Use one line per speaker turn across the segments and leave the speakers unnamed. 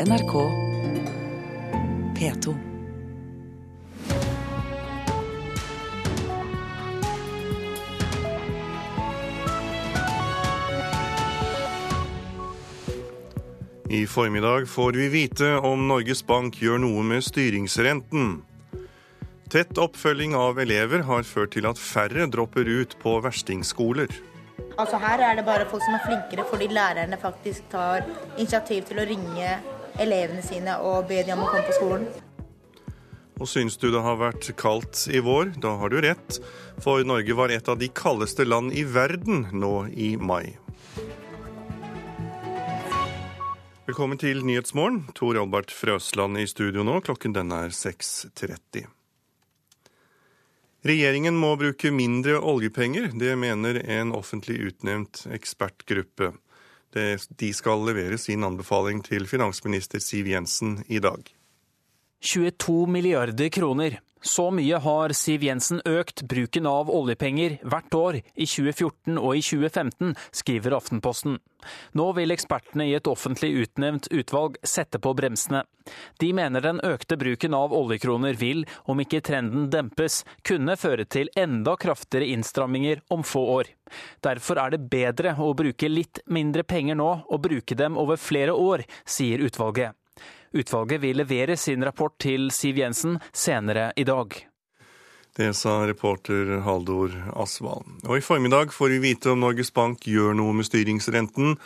NRK P2.
I formiddag får vi vite om Norges Bank gjør noe med styringsrenten. Tett oppfølging av elever har ført til at færre dropper ut på verstingskoler.
Altså Her er det bare folk som er flinkere, fordi lærerne faktisk tar initiativ til å ringe elevene sine og be dem om å komme på skolen.
Og syns du det har vært kaldt i vår? Da har du rett, for Norge var et av de kaldeste land i verden nå i mai. Velkommen til Nyhetsmorgen. Tor Albert Frøsland i studio nå. Klokken den er 6.30. Regjeringen må bruke mindre oljepenger. Det mener en offentlig utnevnt ekspertgruppe. De skal levere sin anbefaling til finansminister Siv Jensen i dag.
22 milliarder kroner. Så mye har Siv Jensen økt bruken av oljepenger hvert år i 2014 og i 2015, skriver Aftenposten. Nå vil ekspertene i et offentlig utnevnt utvalg sette på bremsene. De mener den økte bruken av oljekroner vil, om ikke trenden dempes, kunne føre til enda kraftigere innstramminger om få år. Derfor er det bedre å bruke litt mindre penger nå og bruke dem over flere år, sier utvalget. Utvalget vil levere sin rapport til Siv Jensen senere i dag.
Det sa reporter Haldor Asvald. Og I formiddag får vi vite om Norges Bank gjør noe med styringsrenten,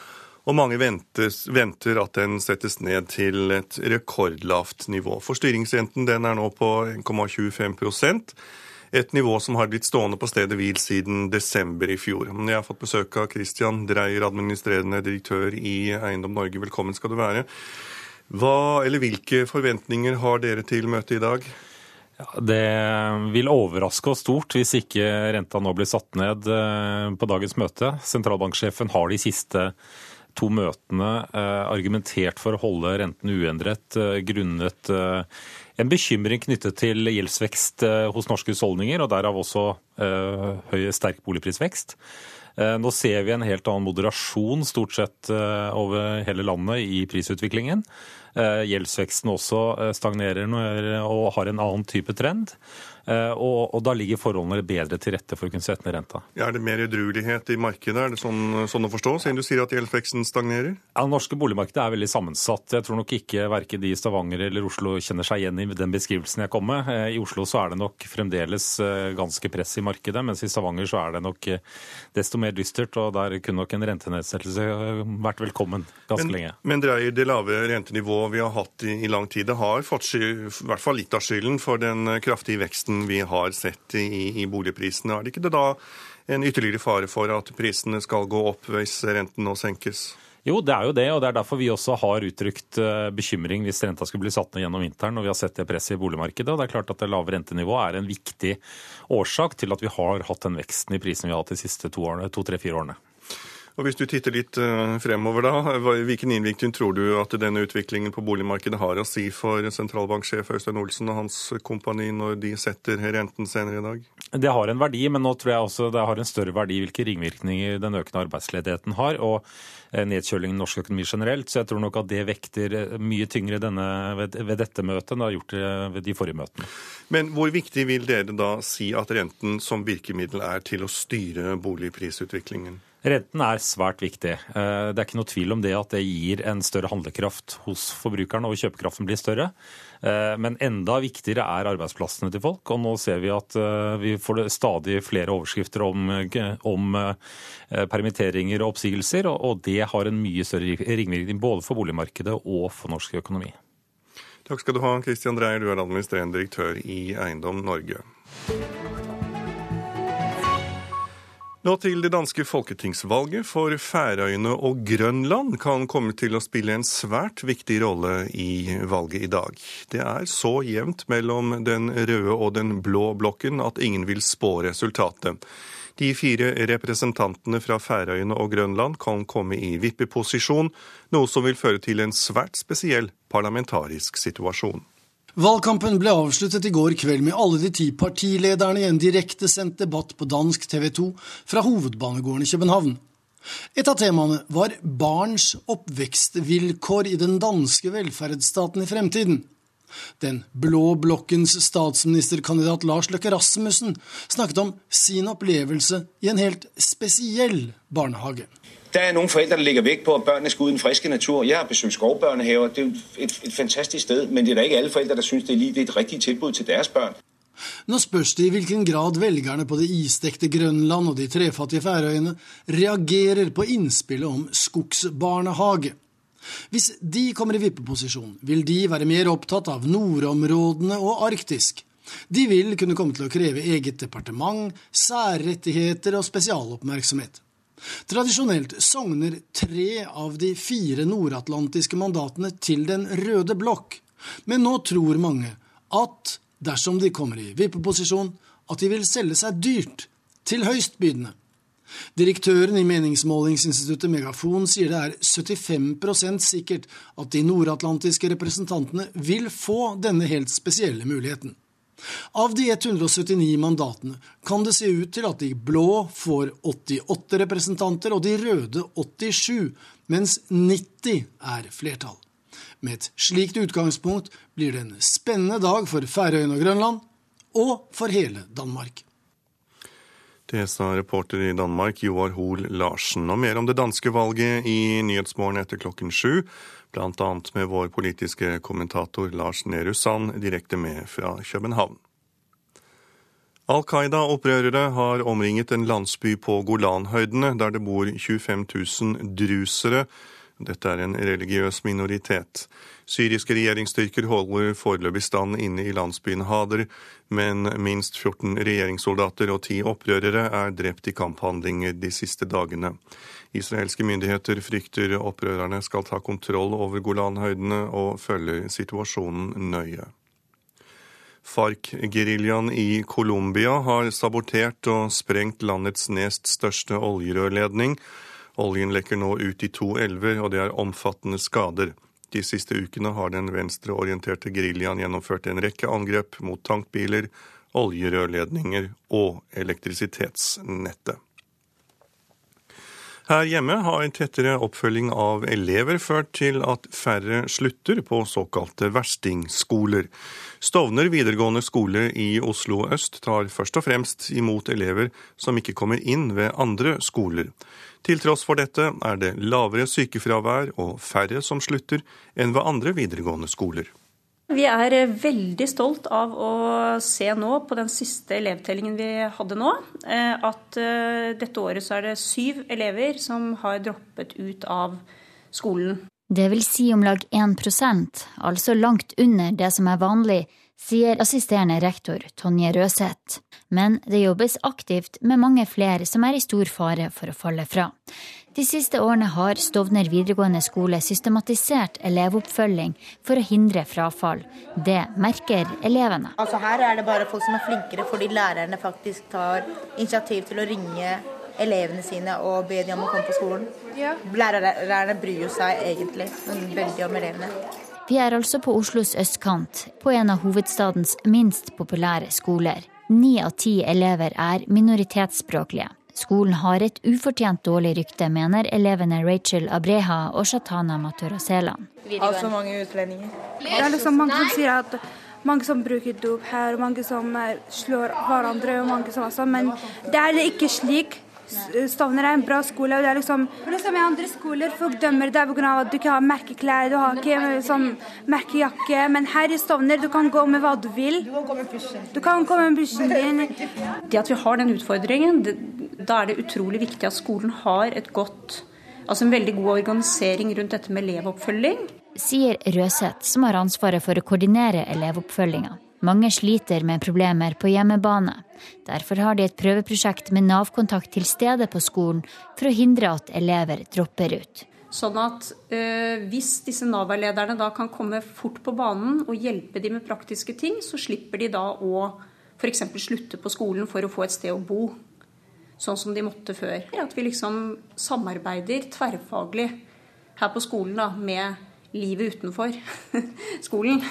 og mange ventes, venter at den settes ned til et rekordlavt nivå. For styringsrenten den er nå på 1,25% et nivå som har blitt stående på stedet hvil siden desember i fjor. Jeg har fått besøk av Christian Dreyer, administrerende direktør i Eiendom Norge. Velkommen skal du være. Hva, eller Hvilke forventninger har dere til møtet i dag?
Ja, det vil overraske oss stort hvis ikke renta nå blir satt ned eh, på dagens møte. Sentralbanksjefen har de siste to møtene eh, argumentert for å holde renten uendret eh, grunnet en bekymring knyttet til gjeldsvekst hos norske husholdninger, og derav også høy, sterk boligprisvekst. Nå ser vi en helt annen moderasjon stort sett over hele landet i prisutviklingen. Eh, gjeldsveksten også eh, stagnerer og har en annen type trend. Eh, og, og, da ligger forholdene bedre til rette for å kunne sette ned renta.
Er det mer edruelighet i markedet, er det sånn, sånn å forstå, siden du sier at gjeldsveksten stagnerer?
Ja, Det norske boligmarkedet er veldig sammensatt. Jeg tror nok ikke verken de i Stavanger eller Oslo kjenner seg igjen i den beskrivelsen jeg kom med. I Oslo så er det nok fremdeles ganske press i markedet, mens i Stavanger så er det nok desto mer dystert. Og der kunne nok en rentenedsettelse vært velkommen ganske
men,
lenge.
Men dreier det lave rentenivået vi har hatt i, i lang tid, det har fått i hvert fall litt av skylden for den kraftige veksten vi har sett i, i boligprisene. Er det ikke det da en ytterligere fare for at prisene skal gå opp hvis renten nå senkes?
Jo, det er jo det, og det er derfor vi også har uttrykt eh, bekymring hvis renta skulle bli satt ned gjennom vinteren og vi har sett det presset i boligmarkedet. Og det er klart at det lave rentenivået er en viktig årsak til at vi har hatt den veksten i prisene vi har hatt de siste to-tre-fire to, to, årene.
Og Hvis du titter litt eh, fremover, da, hvilken innvirkning tror du at denne utviklingen på boligmarkedet har å si for sentralbanksjef Øystein Olsen og hans kompani når de setter renten senere i dag?
Det har en verdi, men nå tror jeg også det har en større verdi hvilke ringvirkninger den økende arbeidsledigheten har. og eh, nedkjølingen i norsk økonomi generelt. Så jeg tror nok at det vekter eh, mye tyngre denne, ved, ved, dette møtet enn det har gjort ved de forrige møtene.
Men hvor viktig vil dere da si at renten som virkemiddel er til å styre boligprisutviklingen?
Renten er svært viktig. Eh, det er ikke noe tvil om det at det gir en større handlekraft hos forbrukerne, og kjøpekraften blir større. Eh, men enda viktigere er arbeidsplassene til folk. Og nå ser vi at eh, vi får stadig flere overskrifter om, om permitteringer og oppsigelser, og det har en mye større ringvirkning både for boligmarkedet og for norsk økonomi.
Takk skal du ha, Christian Dreyer, du er administrerende direktør i Eiendom Norge. Nå til det danske folketingsvalget, for Færøyene og Grønland kan komme til å spille en svært viktig rolle i valget i dag. Det er så jevnt mellom den røde og den blå blokken at ingen vil spå resultatet. De fire representantene fra Færøyene og Grønland kan komme i vippeposisjon, noe som vil føre til en svært spesiell parlamentarisk situasjon.
Valgkampen ble avsluttet i går kveld med alle de ti partilederne i en direktesendt debatt på dansk TV 2 fra hovedbanegården i København.
Et av temaene var barns oppvekstvilkår i den danske velferdsstaten i fremtiden. Den blå blokkens statsministerkandidat Lars Løkke Rasmussen snakket om sin opplevelse i en helt spesiell barnehage.
Der er noen foreldre der ligger vægt på at børnene skal ud i den friske natur. Jeg har besøkt skovbørnehaver. Det er et, et, fantastisk sted, men det er da ikke alle foreldre der synes, det er et riktig tilbud til deres børn.
Nå spørs det i hvilken grad velgerne på det isdekte Grønland og de trefattige Færøyene reagerer på innspillet om skogsbarnehage. Hvis de kommer i vippeposisjon, vil de være mer opptatt av nordområdene og arktisk. De vil kunne komme til å kreve eget departement, særrettigheter og spesialoppmerksomhet. Tradisjonelt sogner tre av de fire nordatlantiske mandatene til Den røde blokk, men nå tror mange at dersom de kommer i vippeposisjon, at de vil selge seg dyrt til høystbydende. Direktøren i meningsmålingsinstituttet Megafon sier det er 75% sikkert at de nordatlantiske representantene vil få denne helt spesielle muligheten. Av de 179 mandatene kan det se ut til at de blå får 88 representanter og de røde 87, mens 90 er flertall. Med et slikt utgangspunkt blir det en spennende dag for Færøyene og Grønland, og for hele Danmark.
Det sa reporter i Danmark Joar Hoel Larsen. Og mer om det danske valget i Nyhetsmorgen etter klokken sju, bl.a. med vår politiske kommentator Lars Nehru Sand direkte med fra København. Al Qaida-opprørere har omringet en landsby på Golanhøydene, der det bor 25 000 drusere. Dette er en religiøs minoritet. Syriske regjeringsstyrker holder foreløpig stand inne i landsbyen Hader, men minst 14 regjeringssoldater og ti opprørere er drept i kamphandlinger de siste dagene. Israelske myndigheter frykter opprørerne skal ta kontroll over Golanhøydene og følger situasjonen nøye. FARC-geriljaen i Colombia har sabotert og sprengt landets nest største oljerørledning. Oljen lekker nå ut i to elver, og det er omfattende skader. De siste ukene har den venstreorienterte geriljaen gjennomført en rekke angrep mot tankbiler, oljerørledninger og elektrisitetsnettet. Her hjemme har tettere oppfølging av elever ført til at færre slutter på såkalte verstingskoler. Stovner videregående skole i Oslo øst tar først og fremst imot elever som ikke kommer inn ved andre skoler. Til tross for dette er det lavere sykefravær og færre som slutter enn ved andre videregående skoler.
Vi er veldig stolt av å se nå på den siste elevtellingen vi hadde nå, eh, at eh, dette året så er det syv elever som har droppet ut av skolen.
Det vil si om lag 1 altså langt under det som er vanlig sier assisterende rektor Tonje Røseth. Men det jobbes aktivt med mange flere som er i stor fare for å falle fra. De siste årene har Stovner videregående skole systematisert elevoppfølging for å hindre frafall. Det merker elevene.
Altså Her er det bare folk som er flinkere fordi lærerne faktisk tar initiativ til å ringe elevene sine og be dem om å komme på skolen. Ja. Lærerne bryr seg egentlig veldig om elevene.
Vi er altså på Oslos østkant, på en av hovedstadens minst populære skoler. Ni av ti elever er minoritetsspråklige. Skolen har et ufortjent dårlig rykte, mener elevene Rachel Abreha og Shatana Maturaselan.
Altså mange utlendinger.
Det er liksom mange som sier at mange som bruker dop her, mange som eh, slår hverandre, og mange som også, men det er ikke slik. Stovner er en bra skole. og det er liksom, det er som I andre skoler folk dømmer deg pga. at du ikke har merkeklær, du har ikke sånn merkejakke. Men her i Stovner du kan gå med hva du vil. Du kan komme med pysjen din.
Det at vi har den utfordringen, da er det utrolig viktig at skolen har et godt Altså en veldig god organisering rundt dette med elevoppfølging.
Sier Røseth, som har ansvaret for å koordinere elevoppfølginga. Mange sliter med problemer på hjemmebane. Derfor har de et prøveprosjekt med Nav-kontakt til stede på skolen for å hindre at elever dropper ut.
Sånn at øh, Hvis disse Nav-veilederne da kan komme fort på banen og hjelpe de med praktiske ting, så slipper de da å f.eks. slutte på skolen for å få et sted å bo. Sånn som de måtte før. At vi liksom samarbeider tverrfaglig her på skolen da, med livet utenfor skolen.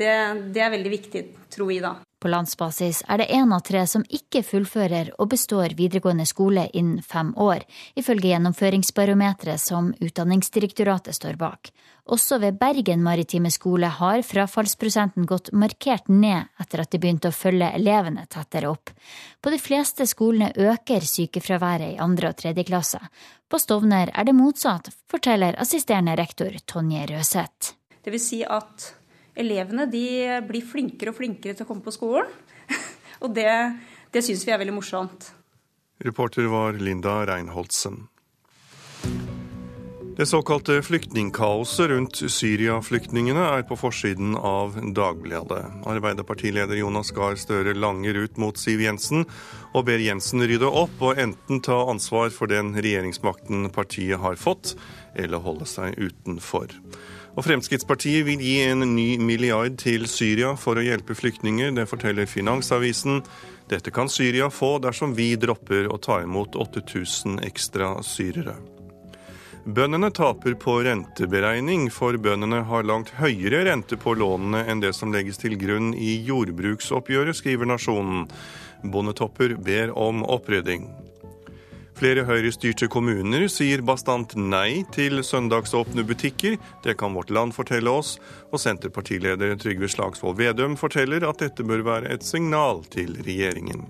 Det, det, er veldig viktig, tror vi da.
På landsbasis er det én av tre som ikke fullfører og består videregående skole innen fem år, ifølge gjennomføringsbarometeret som Utdanningsdirektoratet står bak. Også ved Bergen maritime skole har frafallsprosenten gått markert ned etter at de begynte å følge elevene tettere opp. På de fleste skolene øker sykefraværet i andre og tredje klasse. På Stovner er det motsatt, forteller assisterende rektor Tonje Røseth.
Det vil si at elevene blir flinkere og flinkere til å komme på skolen. og det, det syns vi er veldig morsomt.
Reporter var Linda Reinholdsen. Det såkalte flyktningkaoset rundt Syria-flyktningene er på forsiden av Dagbladet. Arbeiderpartileder Jonas Gahr Støre langer ut mot Siv Jensen og ber Jensen rydde opp og enten ta ansvar for den regjeringsmakten partiet har fått, eller holde seg utenfor. Og Fremskrittspartiet vil gi en ny milliard til Syria for å hjelpe flyktninger. Det forteller Finansavisen. Dette kan Syria få dersom vi dropper å ta imot 8000 ekstra syrere. Bøndene taper på renteberegning, for bøndene har langt høyere rente på lånene enn det som legges til grunn i jordbruksoppgjøret, skriver Nasjonen. Bondetopper ber om opprydding. Flere Høyre-styrte kommuner sier bastant nei til søndagsåpne butikker. Det kan Vårt Land fortelle oss, og Senterpartileder Trygve Slagsvold Vedum forteller at dette bør være et signal til regjeringen.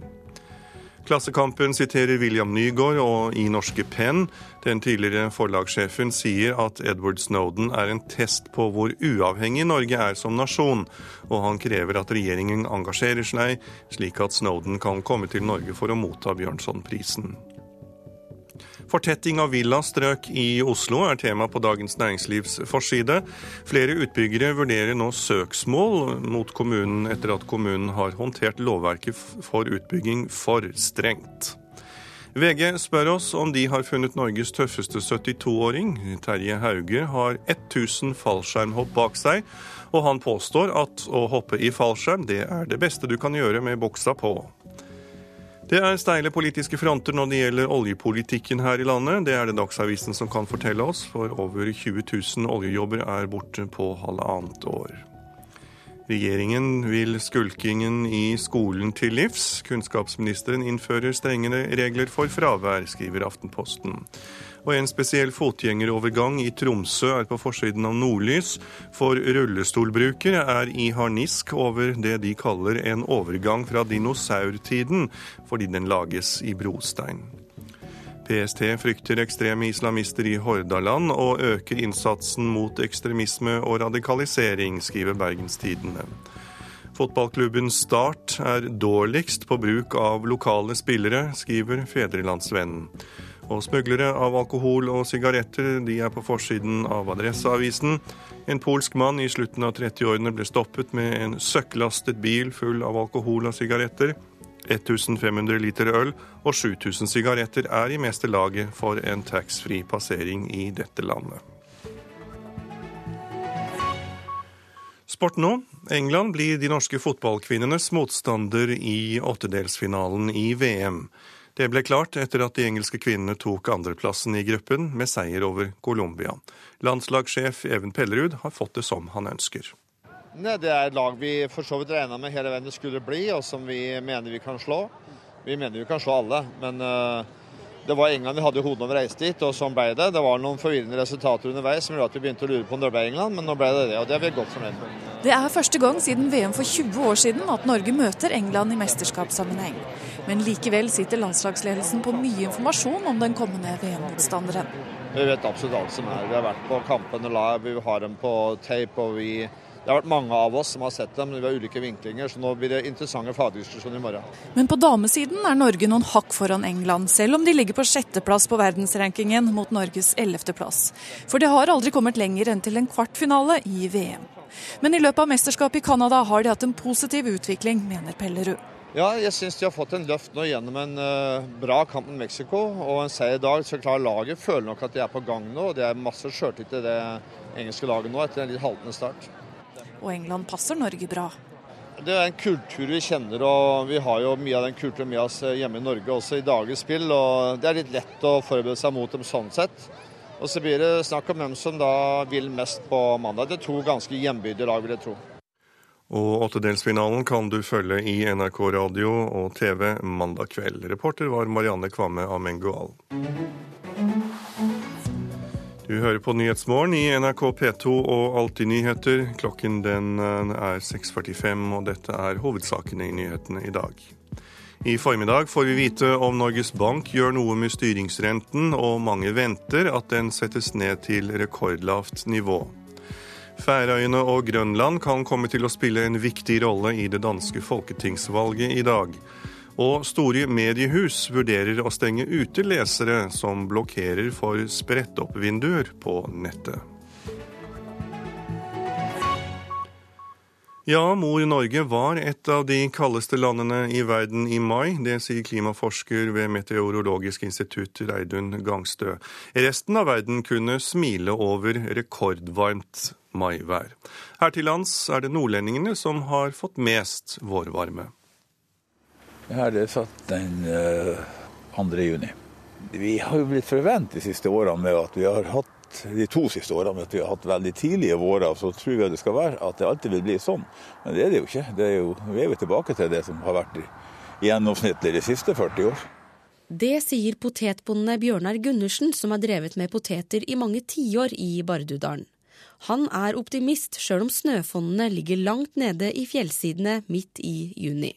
Klassekampen siterer William Nygaard og i norske Penn. Den tidligere forlagssjefen sier at Edward Snowden er en test på hvor uavhengig Norge er som nasjon, og han krever at regjeringen engasjerer seg, slik at Snowden kan komme til Norge for å motta Bjørnsonprisen. Fortetting av villastrøk i Oslo er tema på Dagens Næringslivs forside. Flere utbyggere vurderer nå søksmål mot kommunen etter at kommunen har håndtert lovverket for utbygging for strengt. VG spør oss om de har funnet Norges tøffeste 72-åring. Terje Hauge har 1000 fallskjermhopp bak seg, og han påstår at å hoppe i fallskjerm det er det beste du kan gjøre med buksa på. Det er steile politiske fronter når det gjelder oljepolitikken her i landet. Det er det Dagsavisen som kan fortelle oss, for over 20 000 oljejobber er borte på halvannet år. Regjeringen vil skulkingen i skolen til livs. Kunnskapsministeren innfører strengere regler for fravær, skriver Aftenposten. Og en spesiell fotgjengerovergang i Tromsø er på forsiden av Nordlys. For rullestolbrukere er i harnisk over det de kaller en overgang fra dinosaurtiden, fordi den lages i brostein. PST frykter ekstreme islamister i Hordaland og øker innsatsen mot ekstremisme og radikalisering, skriver Bergenstidene. Fotballklubben Start er dårligst på bruk av lokale spillere, skriver Fedrelandsvennen. Og smuglere av alkohol og sigaretter de er på forsiden av Adresseavisen. En polsk mann i slutten av 30-årene ble stoppet med en søkklastet bil full av alkohol og sigaretter. 1500 liter øl og 7000 sigaretter er i meste laget for en taxfree passering i dette landet. Sport nå. England blir de norske fotballkvinnenes motstander i åttedelsfinalen i VM. Det ble klart etter at de engelske kvinnene tok andreplassen i gruppen med seier over Colombia. Landslagssjef Even Pellerud har fått det som han ønsker.
Nei, det er et lag vi for så vidt regna med hele veien det skulle bli, og som vi mener vi kan slå. Vi mener vi kan slå alle, men uh, det var England vi hadde i hodet når vi reiste dit, og sånn ble det. Det var noen forvirrende resultater underveis som gjorde at vi begynte å lure på om det ble England, men nå ble det det, og det er vi godt fornøyd med.
Det er første gang siden VM for 20 år siden at Norge møter England i mesterskapssammenheng. Men likevel sitter landslagsledelsen på mye informasjon om den kommende VM-motstanderen.
Vi vet absolutt alt som er. Vi har vært på kampene live, vi har dem på tape. og vi det har vært mange av oss som har sett dem, men vi har ulike vinklinger, så nå blir det interessante fagdiskusjoner i morgen.
Men på damesiden er Norge noen hakk foran England, selv om de ligger på sjetteplass på verdensrankingen mot Norges ellevteplass. For det har aldri kommet lenger enn til en kvartfinale i VM. Men i løpet av mesterskapet i Canada har de hatt en positiv utvikling, mener Pellerud.
Ja, jeg syns de har fått en løft nå gjennom en uh, bra kamp med Mexico og en seier i dag. Så klart laget føler nok at de er på gang nå. og Det er masse sjøltillit i det engelske laget nå etter en litt haltende start
og England passer Norge bra.
Det er en kultur vi kjenner, og vi har jo mye av den kulturen med oss hjemme i Norge også i dagens spill. og Det er litt lett å forberede seg mot dem sånn sett. Og så blir det snakk om hvem som da vil mest på mandag. Det er to ganske hjembydige lag, vil jeg tro.
Og åttedelsfinalen kan du følge i NRK radio og TV mandag kveld. Reporter var Marianne Kvamme Amengual. Du hører på Nyhetsmorgen i NRK P2 og Alltid nyheter. Klokken den eh, er 6.45, og dette er hovedsakene i nyhetene i dag. I formiddag får vi vite om Norges Bank gjør noe med styringsrenten, og mange venter at den settes ned til rekordlavt nivå. Færøyene og Grønland kan komme til å spille en viktig rolle i det danske folketingsvalget i dag. Og store mediehus vurderer å stenge ute lesere som blokkerer for spredt-opp-vinduer på nettet. Ja, mor Norge var et av de kaldeste landene i verden i mai. Det sier klimaforsker ved Meteorologisk institutt Reidun Gangstø. Resten av verden kunne smile over rekordvarmt maivær. Her til lands er det nordlendingene som har fått mest vårvarme.
Jeg har det satt den 2. Eh, juni. Vi har jo blitt forvent de siste årene med at vi har hatt de to siste årene at vi har hatt veldig tidlige vårer, så tror vi det skal være at det alltid vil bli sånn. Men det er det jo ikke. Det er jo, vi er jo tilbake til det som har vært gjennomsnittlig de siste 40 år.
Det sier potetbonde Bjørnar Gundersen, som har drevet med poteter i mange tiår i Bardudalen. Han er optimist sjøl om snøfonnene ligger langt nede i fjellsidene midt i juni.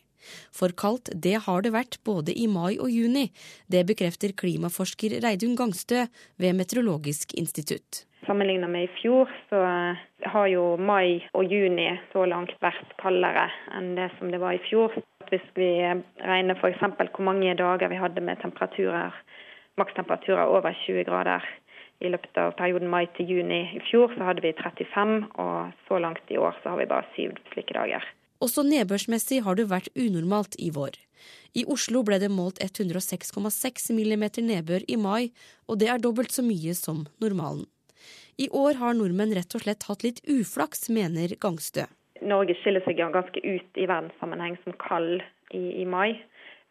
For kaldt, det har det vært både i mai og juni. Det bekrefter klimaforsker Reidun Gangstø ved Meteorologisk institutt.
Sammenlignet med i fjor, så har jo mai og juni så langt vært kaldere enn det som det var i fjor. Hvis vi regner f.eks. hvor mange dager vi hadde med temperaturer, makstemperaturer over 20 grader i løpet av perioden mai til juni i fjor så hadde vi 35, og så langt i år så har vi bare syv slike dager.
Også nedbørsmessig har det vært unormalt i vår. I Oslo ble det målt 106,6 mm nedbør i mai, og det er dobbelt så mye som normalen. I år har nordmenn rett og slett hatt litt uflaks, mener Gangstø.
Norge skiller seg ganske ut i verdenssammenheng som kald i, i mai,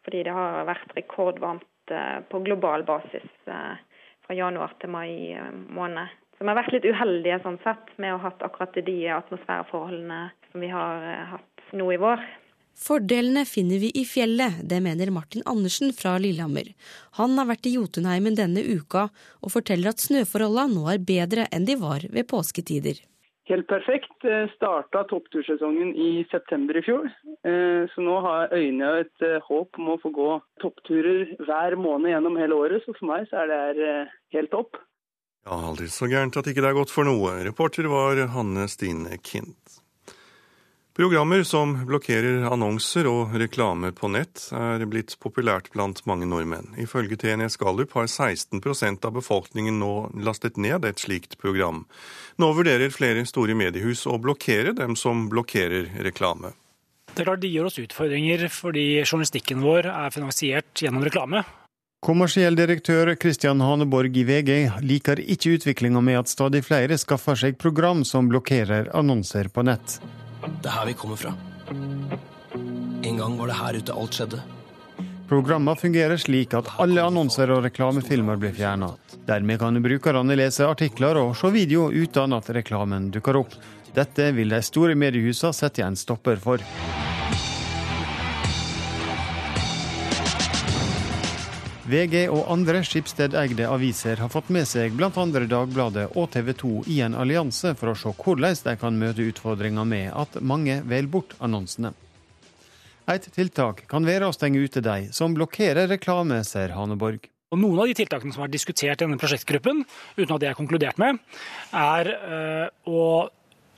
fordi det har vært rekordvarmt eh, på global basis. Eh, fra januar til mai eh, måned. Så vi har vært litt uheldige sånn sett med å ha hatt akkurat de atmosfæreforholdene som vi har hatt nå i vår.
Fordelene finner vi i fjellet, det mener Martin Andersen fra Lillehammer. Han har vært i Jotunheimen denne uka og forteller at snøforholdene nå er bedre enn de var ved påsketider
helt perfekt. Eh, Starta topptursesongen i september i fjor. Eh, så nå har øynene et eh, håp om å få gå toppturer hver måned gjennom hele året. Så for meg så er det helt topp.
Ja, aldri så gærent at ikke det er godt for noe. Reporter var Hanne Stine Kind. Programmer som blokkerer annonser og reklame på nett, er blitt populært blant mange nordmenn. Ifølge TNS Gallup har 16% av befolkningen nå lastet ned et slikt program. Nå vurderer flere store mediehus å blokkere dem som blokkerer reklame.
Det er klart De gir oss utfordringer fordi journalistikken vår er finansiert gjennom reklame.
Kommersiell direktør Christian Haneborg i VG liker ikke utviklinga med at stadig flere skaffer seg program som blokkerer annonser på nett.
Det er her vi kommer fra. En gang var det her ute alt skjedde.
Programmene fungerer slik at alle annonser og reklamefilmer blir fjerna. Dermed kan brukerne lese artikler og se video uten at reklamen dukker opp. Dette vil de store mediehusene sette en stopper for. VG og andre Skipsted-eide aviser har fått med seg bl.a. Dagbladet og TV 2 i en allianse for å se hvordan de kan møte utfordringa med at mange velger bort annonsene. Et tiltak kan være å stenge ute de som blokkerer reklame, sier Haneborg.
Og Noen av de tiltakene som er diskutert i denne prosjektgruppen, uten at det er konkludert med, er øh, å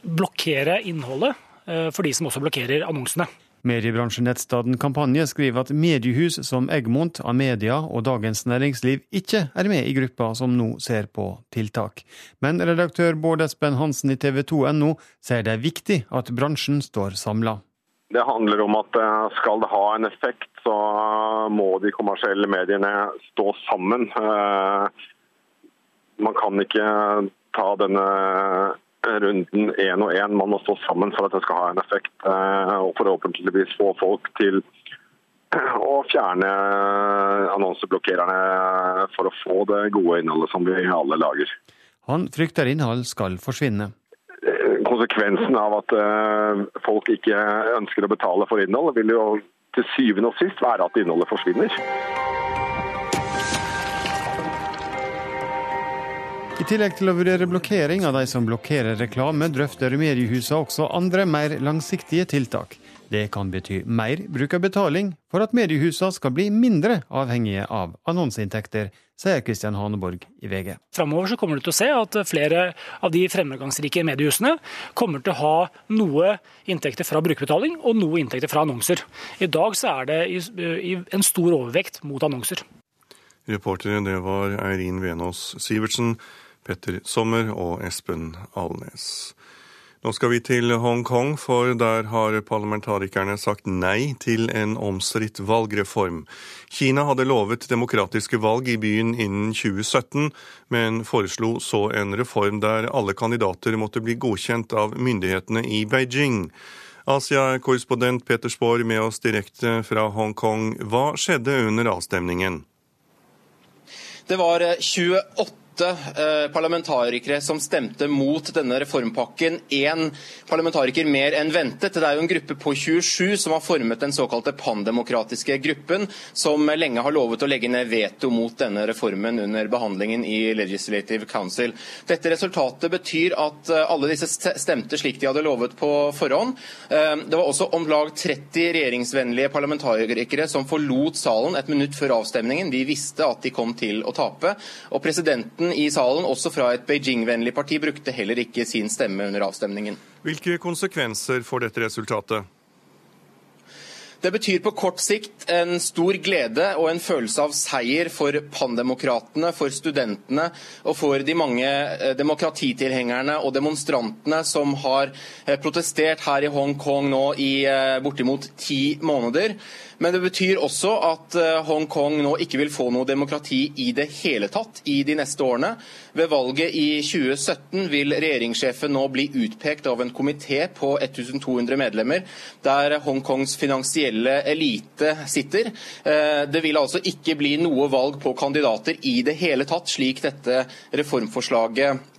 blokkere innholdet øh, for de som også blokkerer annonsene.
Mediebransjenettstaden Kampanje skriver at mediehus som Egmont, Amedia og Dagens Næringsliv ikke er med i gruppa som nå ser på tiltak. Men redaktør Bård Espen Hansen i TV 2.no sier det er viktig at bransjen står samla.
Det handler om at eh, skal det ha en effekt, så må de kommersielle mediene stå sammen. Eh, man kan ikke ta denne runden én og én. Man må stå sammen for at det skal ha en effekt, eh, og forhåpentligvis få folk til å fjerne annonseblokkererne for å få det gode innholdet som vi alle lager.
Han frykter innhold skal forsvinne.
Eh, konsekvensen av at folk ikke ønsker å betale for innhold, vil jo til syvende og sist være at innholdet forsvinner.
I tillegg til å vurdere blokkering av de som blokkerer reklame, drøfter mediehusene også andre, mer langsiktige tiltak. Det kan bety mer bruk av betaling for at mediehusene skal bli mindre avhengige av annonseinntekter, sier Kristian Haneborg i VG.
Framover så kommer du til å se at flere av de fremgangsrike mediehusene kommer til å ha noe inntekter fra brukerbetaling og noe inntekter fra annonser. I dag så er det en stor overvekt mot annonser.
Reportere det var Eirin Venås Sivertsen. Petter Sommer og Espen Alnes. Nå skal vi til Hongkong, for der har parlamentarikerne sagt nei til en omstridt valgreform. Kina hadde lovet demokratiske valg i byen innen 2017, men foreslo så en reform der alle kandidater måtte bli godkjent av myndighetene i Beijing. Asia-korrespondent Peter Spaar med oss direkte fra Hongkong. Hva skjedde under avstemningen?
Det var 28 åtte eh, parlamentarikere som stemte mot denne reformpakken. Én parlamentariker mer enn ventet. Det er jo en gruppe på 27 som har formet den såkalte pandemokratiske gruppen, som lenge har lovet å legge ned veto mot denne reformen under behandlingen i Legislative Council. Dette resultatet betyr at eh, alle disse stemte slik de hadde lovet på forhånd. Eh, det var også om lag 30 regjeringsvennlige parlamentarikere som forlot salen et minutt før avstemningen. De visste at de kom til å tape. og presidenten Representanten i salen, også fra et Beijing-vennlig parti, brukte heller ikke sin stemme under avstemningen.
Hvilke konsekvenser får dette resultatet?
Det betyr på kort sikt en stor glede og en følelse av seier for pandemokratene, for studentene og for de mange eh, demokratitilhengerne og demonstrantene som har eh, protestert her i Hongkong nå i eh, bortimot ti måneder. Men det betyr også at eh, Hongkong nå ikke vil få noe demokrati i det hele tatt i de neste årene. Ved valget i 2017 vil regjeringssjefen nå bli utpekt av en komité på 1200 medlemmer, der Hongkongs finansielle elite sitter. Eh, det vil altså ikke bli noe valg på kandidater i det hele tatt, slik dette reformforslaget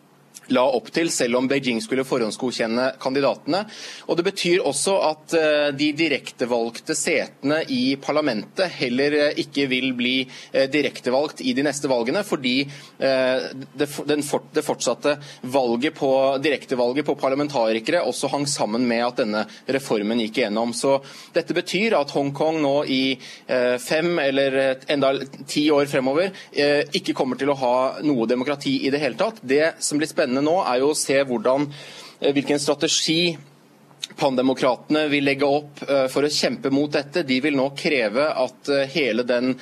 la opp til, selv om Beijing skulle forhåndsgodkjenne kandidatene. Og Det betyr også at eh, de direktevalgte setene i parlamentet heller eh, ikke vil bli eh, direktevalgt i de neste valgene, fordi det fortsatte valget på, direktevalget på parlamentarikere også hang sammen med at denne reformen gikk igjennom. Så Dette betyr at Hongkong nå i fem eller enda ti år fremover ikke kommer til å ha noe demokrati i det hele tatt. Det som blir spennende spennende nå, er jo å se hvordan, eh, hvilken strategi Pandemokratene vil legge opp eh, for å kjempe mot dette. De vil nå kreve at eh, hele den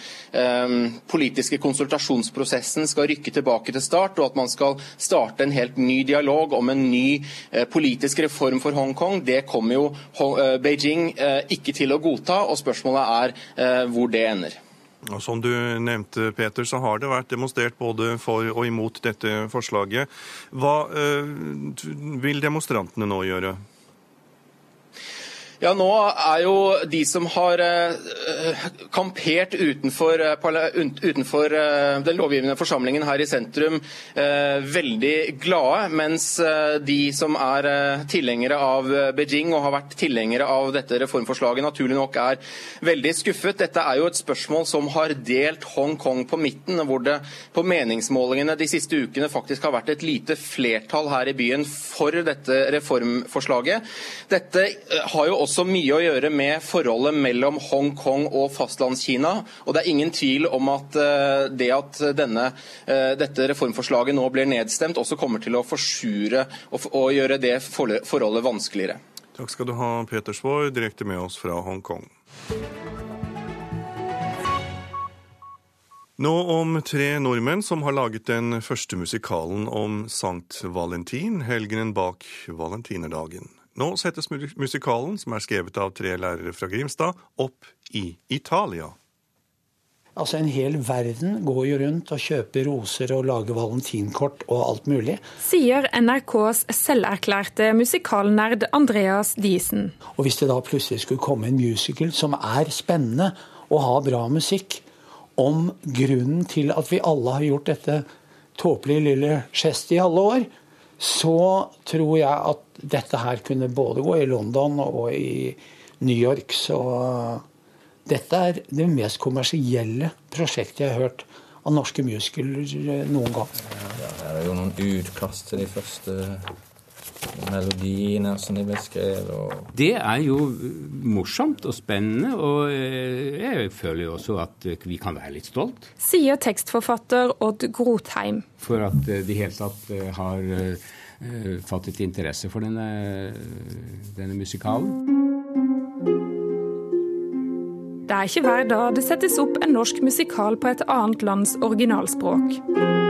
politiske konsultasjonsprosessen skal rykke tilbake til start, og at man skal starte en helt ny dialog om en ny politisk reform for Hongkong. Det kommer jo Beijing ikke til å godta, og spørsmålet er hvor det ender.
Som du nevnte, Peter, så har det vært demonstrert både for og imot dette forslaget. Hva øh, vil demonstrantene nå gjøre?
Ja, nå er jo de som har uh, kampert utenfor, uh, utenfor uh, den lovgivende forsamlingen her i sentrum, veldig glade, mens de som er tilhengere av Beijing og har vært tilhengere av dette reformforslaget, naturlig nok er veldig skuffet. Dette er jo et spørsmål som har delt Hongkong på midten, hvor det på meningsmålingene de siste ukene faktisk har vært et lite flertall her i byen for dette reformforslaget. Dette har jo også også mye å gjøre med forholdet mellom Hongkong og fastlandskina. Og det er ingen tvil om at eh, det at denne, eh, dette reformforslaget nå blir nedstemt, også kommer til å forsure og, og gjøre det forholdet vanskeligere.
Takk skal du ha, Peter Svaar, direkte med oss fra Hongkong. Nå om tre nordmenn som har laget den første musikalen om Sankt Valentin, helgenen bak valentinerdagen. Nå settes musikalen, som er skrevet av tre lærere fra Grimstad, opp i Italia.
Altså En hel verden går jo rundt og kjøper roser og lager valentinkort og alt mulig.
Sier NRKs selverklærte musikalnerd Andreas Diesen.
Og Hvis det da plutselig skulle komme en musical som er spennende og har bra musikk, om grunnen til at vi alle har gjort dette tåpelige lille gestet i alle år, så tror jeg at dette her kunne både gå i London og i New York. Så dette er det mest kommersielle prosjektet jeg har hørt av norske musikere noen gang.
Ja, det er jo noen utkast til de første melodiene som de ble skrevet. Og...
Det er jo morsomt og spennende, og eh, jeg føler jo også at vi kan være litt stolt.
Sier tekstforfatter Odd Grotheim.
For at de i hele tatt eh, har fattet interesse for denne, denne musikalen.
Det er ikke hver dag det settes opp en norsk musikal på et annet lands originalspråk.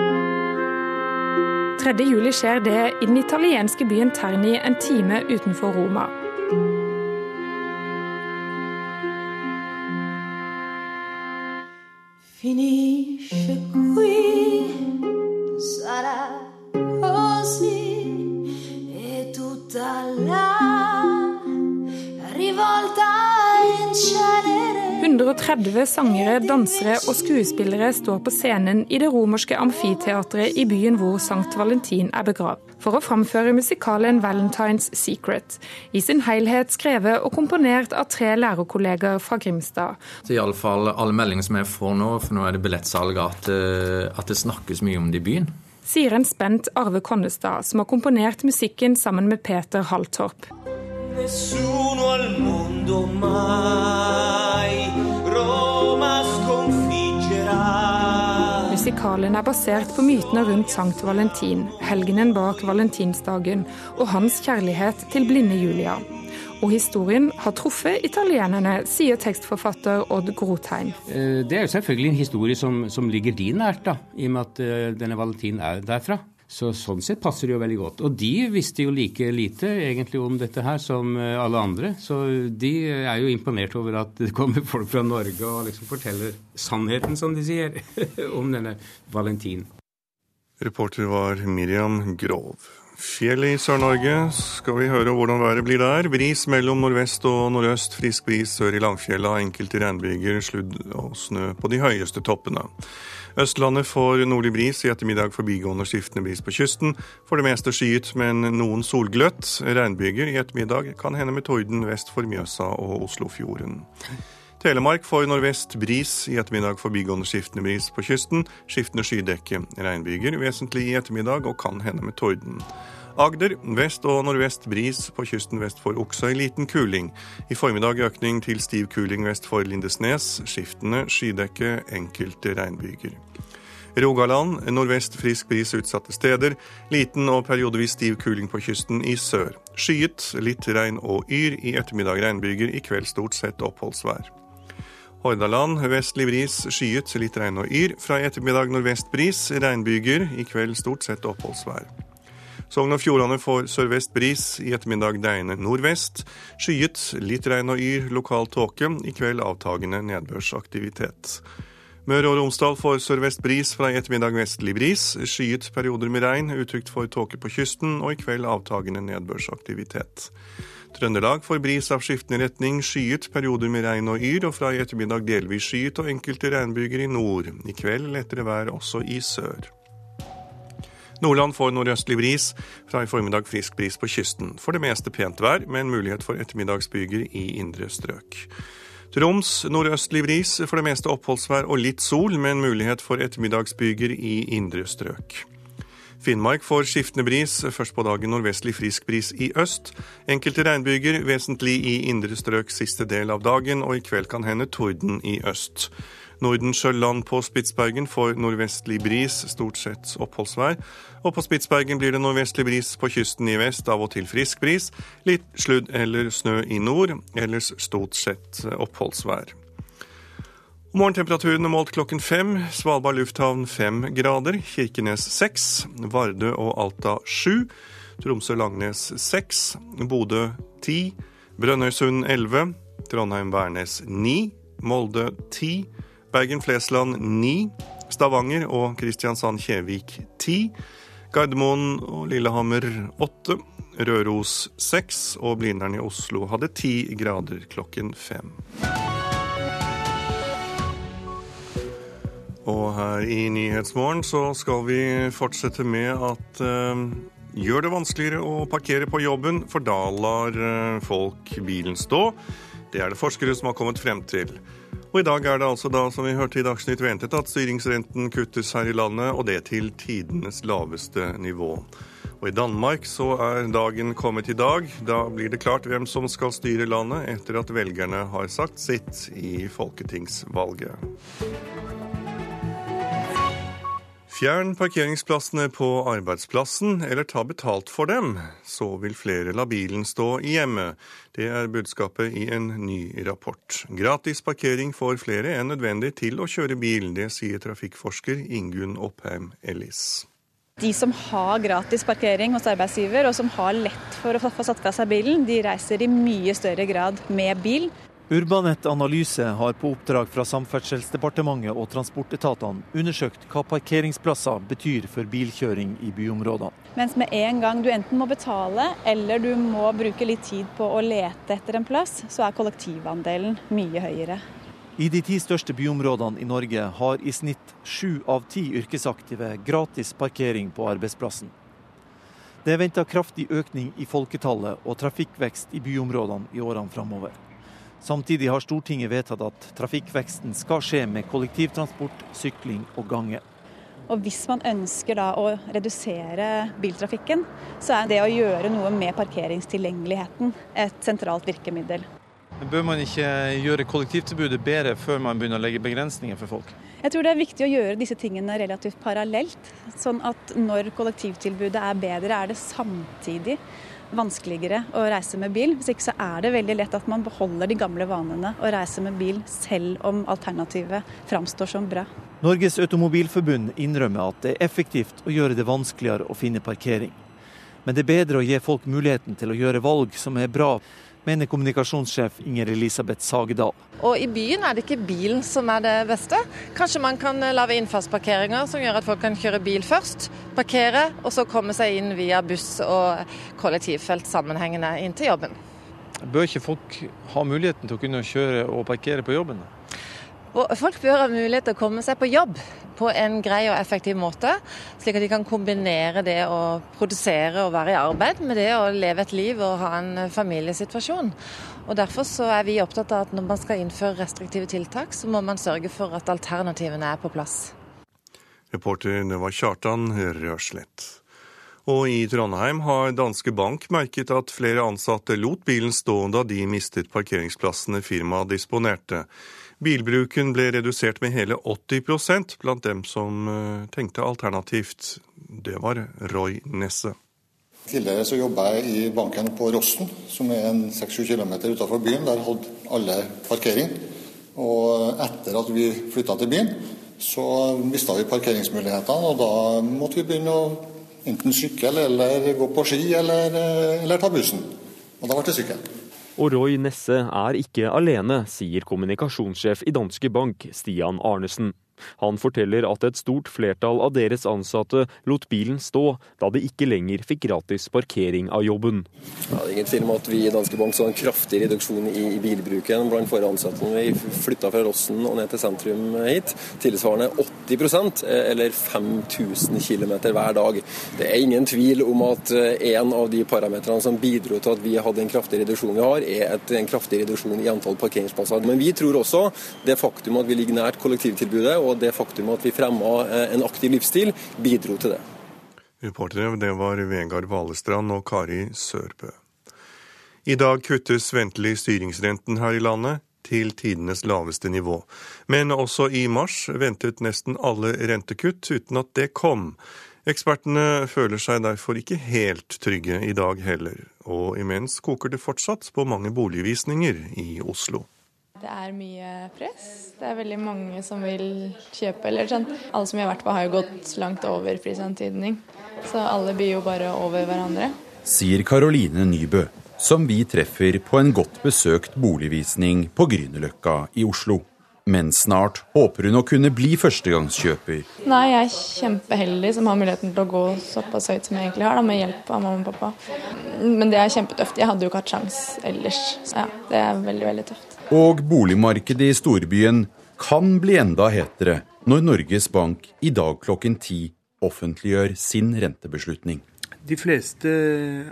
3. juli skjer det i den italienske byen Terni en time utenfor Roma. Finisce qui, sarà così, e tutta la 130 sangere, dansere og skuespillere står på scenen i det romerske amfiteatret i byen hvor Sankt Valentin er begravd, for å framføre musikalen Valentines Secret, i sin helhet skrevet og komponert av tre lærerkolleger fra Grimstad.
Så Iallfall alle meldinger som jeg får nå, for nå er det billettsalg, at, eh, at det snakkes mye om det i byen.
Sier en spent Arve Konnestad, som har komponert musikken sammen med Peter Halltorp. Nessuno al mondo mai Musikalen er basert på mytene rundt Sankt Valentin, helgenen bak valentinsdagen, og hans kjærlighet til blinde Julia. Og historien har truffet italienerne, sier tekstforfatter Odd Grotheim.
Det er jo selvfølgelig en historie som, som ligger din nært, da, i og med at eh, denne Valentin er derfra. Så Sånn sett passer det jo veldig godt. Og de visste jo like lite egentlig om dette her som eh, alle andre. Så de er jo imponert over at det kommer folk fra Norge og liksom forteller sannheten, som de sier, om denne Valentin.
Reporter var Miriam Grov. Fjell i Sør-Norge skal vi høre hvordan været blir der. Bris mellom nordvest og nordøst, frisk bris sør i Langfjella, enkelte regnbyger, sludd og snø på de høyeste toppene. Østlandet får nordlig bris, i ettermiddag forbigående skiftende bris på kysten. For det meste skyet, men noen solgløtt. Regnbyger i ettermiddag, kan hende med torden vest for Mjøsa og Oslofjorden. Telemark får nordvest bris, i ettermiddag forbigående skiftende bris på kysten. Skiftende skydekke. Regnbyger vesentlig i ettermiddag og kan hende med torden. Agder vest og nordvest bris, på kysten vest for Oksøy liten kuling. I formiddag økning til stiv kuling vest for Lindesnes. Skiftende skydekke, enkelte regnbyger. Rogaland nordvest frisk bris utsatte steder. Liten og periodevis stiv kuling på kysten i sør. Skyet, litt regn og yr. I ettermiddag regnbyger, i kveld stort sett oppholdsvær. Hordaland vestlig bris, skyet, litt regn og yr. Fra i ettermiddag nordvest bris, regnbyger. I kveld stort sett oppholdsvær. Sogn og Fjordane får sørvest bris, i ettermiddag deiende nordvest. Skyet, litt regn og yr, lokal tåke. I kveld avtagende nedbørsaktivitet. Møre og Romsdal får sørvest bris, fra i ettermiddag vestlig bris. Skyet perioder med regn, utrygt for tåke på kysten, og i kveld avtagende nedbørsaktivitet. Trøndelag får bris av skiftende retning, skyet, perioder med regn og yr, og fra i ettermiddag delvis skyet og enkelte regnbyger i nord. I kveld lettere vær også i sør. Nordland får nordøstlig bris, fra i formiddag frisk bris på kysten. For det meste pent vær, med en mulighet for ettermiddagsbyger i indre strøk. Troms nordøstlig bris, for det meste oppholdsvær og litt sol, med en mulighet for ettermiddagsbyger i indre strøk. Finnmark får skiftende bris, først på dagen nordvestlig frisk bris i øst. Enkelte regnbyger, vesentlig i indre strøk siste del av dagen, og i kveld kan hende torden i øst. Nordensjøland på Spitsbergen får nordvestlig bris, stort sett oppholdsvær. Og på Spitsbergen blir det nordvestlig bris på kysten i vest, av og til frisk bris. Litt sludd eller snø i nord, ellers stort sett oppholdsvær. Morgentemperaturen er målt klokken fem. Svalbard lufthavn fem grader. Kirkenes seks. Vardø og Alta sju. Tromsø-Langnes seks. Bodø ti. Brønnøysund elleve. Trondheim-Værnes ni. Molde ti. Bergen-Flesland 9, Stavanger og Kristiansand-Kjevik 10, Gardermoen og Lillehammer 8, Røros 6 og Blindern i Oslo hadde 10 grader klokken 5. Og her i Nyhetsmorgen så skal vi fortsette med at eh, gjør det vanskeligere å parkere på jobben, for da lar eh, folk bilen stå. Det er det forskere som har kommet frem til. Og I dag er det altså da, som vi hørte i Dagsnytt ventet, at styringsrenten kuttes her i landet, og det til tidenes laveste nivå. Og I Danmark så er dagen kommet i dag. Da blir det klart hvem som skal styre landet, etter at velgerne har sagt sitt i folketingsvalget. Fjern parkeringsplassene på arbeidsplassen, eller ta betalt for dem. Så vil flere la bilen stå i hjemmet. Det er budskapet i en ny rapport. Gratis parkering får flere enn nødvendig til å kjøre bil. Det sier trafikkforsker Ingunn Oppheim Ellis.
De som har gratis parkering hos arbeidsgiver, og som har lett for å få satt fra seg bilen, de reiser i mye større grad med bil.
Urbanett Analyse har på oppdrag fra Samferdselsdepartementet og transportetatene undersøkt hva parkeringsplasser betyr for bilkjøring i byområdene.
Mens med en gang du enten må betale eller du må bruke litt tid på å lete etter en plass, så er kollektivandelen mye høyere.
I de ti største byområdene i Norge har i snitt sju av ti yrkesaktive gratis parkering på arbeidsplassen. Det er venta kraftig økning i folketallet og trafikkvekst i byområdene i årene framover. Samtidig har Stortinget vedtatt at trafikkveksten skal skje med kollektivtransport, sykling og gange.
Og Hvis man ønsker da å redusere biltrafikken, så er det å gjøre noe med parkeringstilgjengeligheten et sentralt virkemiddel.
Bør man ikke gjøre kollektivtilbudet bedre før man begynner å legge begrensninger for folk?
Jeg tror det er viktig å gjøre disse tingene relativt parallelt. Sånn at når kollektivtilbudet er bedre, er det samtidig vanskeligere å reise med bil. Hvis ikke så er det veldig lett at man beholder de gamle vanene og reiser med bil, selv om alternativet framstår som bra.
Norges Automobilforbund innrømmer at det er effektivt å gjøre det vanskeligere å finne parkering. Men det er bedre å gi folk muligheten til å gjøre valg som er bra mener kommunikasjonssjef Inger Elisabeth Sagedal.
Og I byen er det ikke bilen som er det beste. Kanskje man kan lage innfartsparkeringer som gjør at folk kan kjøre bil først, parkere, og så komme seg inn via buss og kollektivfelt sammenhengende inn til jobben.
Bør ikke folk ha muligheten til å kunne kjøre og parkere på jobben?
Folk bør ha mulighet til å komme seg på jobb på en grei og effektiv måte, slik at de kan kombinere det å produsere og være i arbeid med det å leve et liv og ha en familiesituasjon. Og Derfor så er vi opptatt av at når man skal innføre restriktive tiltak, så må man sørge for at alternativene er på plass.
Reporter det var Kjartan Rørslett. Og i Trondheim har Danske Bank merket at flere ansatte lot bilen stå da de mistet parkeringsplassene firmaet disponerte. Bilbruken ble redusert med hele 80% blant dem som eh, tenkte alternativt. Det var Roy Nesse.
Tidligere så jobba jeg i banken på Rossen, som er en 6-7 km utenfor byen. Der hadde alle parkering. Og etter at vi flytta til byen, så mista vi parkeringsmulighetene. Og da måtte vi begynne å enten sykle eller gå på ski eller, eh, eller ta bussen. Og da ble det sykkel.
Og Roy Nesse er ikke alene, sier kommunikasjonssjef i Danske Bank, Stian Arnesen. Han forteller at et stort flertall av deres ansatte lot bilen stå da de ikke lenger fikk gratis parkering av jobben.
Ja, det er ingen tvil om at vi i Danske Bank så en kraftig reduksjon i bilbruken blant våre ansatte når vi flytta fra Rossen og ned til sentrum hit. Tilsvarende 80% eller 5000 km hver dag. Det er ingen tvil om at en av de parametrene som bidro til at vi hadde en kraftig reduksjon vi har, er et, en kraftig reduksjon i antall parkeringsplasser. Men vi tror også det faktum at vi ligger nært kollektivtilbudet og det faktum at vi fremma eh, en aktiv livsstil, bidro til det.
Reportere det var Vegard Valestrand og Kari Sørbø. I dag kuttes ventelig styringsrenten her i landet til tidenes laveste nivå. Men også i mars ventet nesten alle rentekutt uten at det kom. Ekspertene føler seg derfor ikke helt trygge i dag heller. Og imens koker det fortsatt på mange boligvisninger i Oslo.
Det er mye press. Det er veldig mange som vil kjøpe. eller sånn. Alle som vi har vært på, har jo gått langt over prisantydning. Så alle byr jo bare over hverandre.
Sier Karoline Nybø, som vi treffer på en godt besøkt boligvisning på Grünerløkka i Oslo. Men snart håper hun å kunne bli førstegangskjøper.
Nei, jeg er kjempeheldig som har muligheten til å gå såpass høyt som jeg egentlig har, da, med hjelp av mamma og pappa. Men det er kjempetøft. Jeg hadde jo ikke hatt sjans ellers. Så ja, det er veldig, veldig tøft.
Og boligmarkedet i storbyen kan bli enda hetere når Norges Bank i dag klokken ti offentliggjør sin rentebeslutning.
De fleste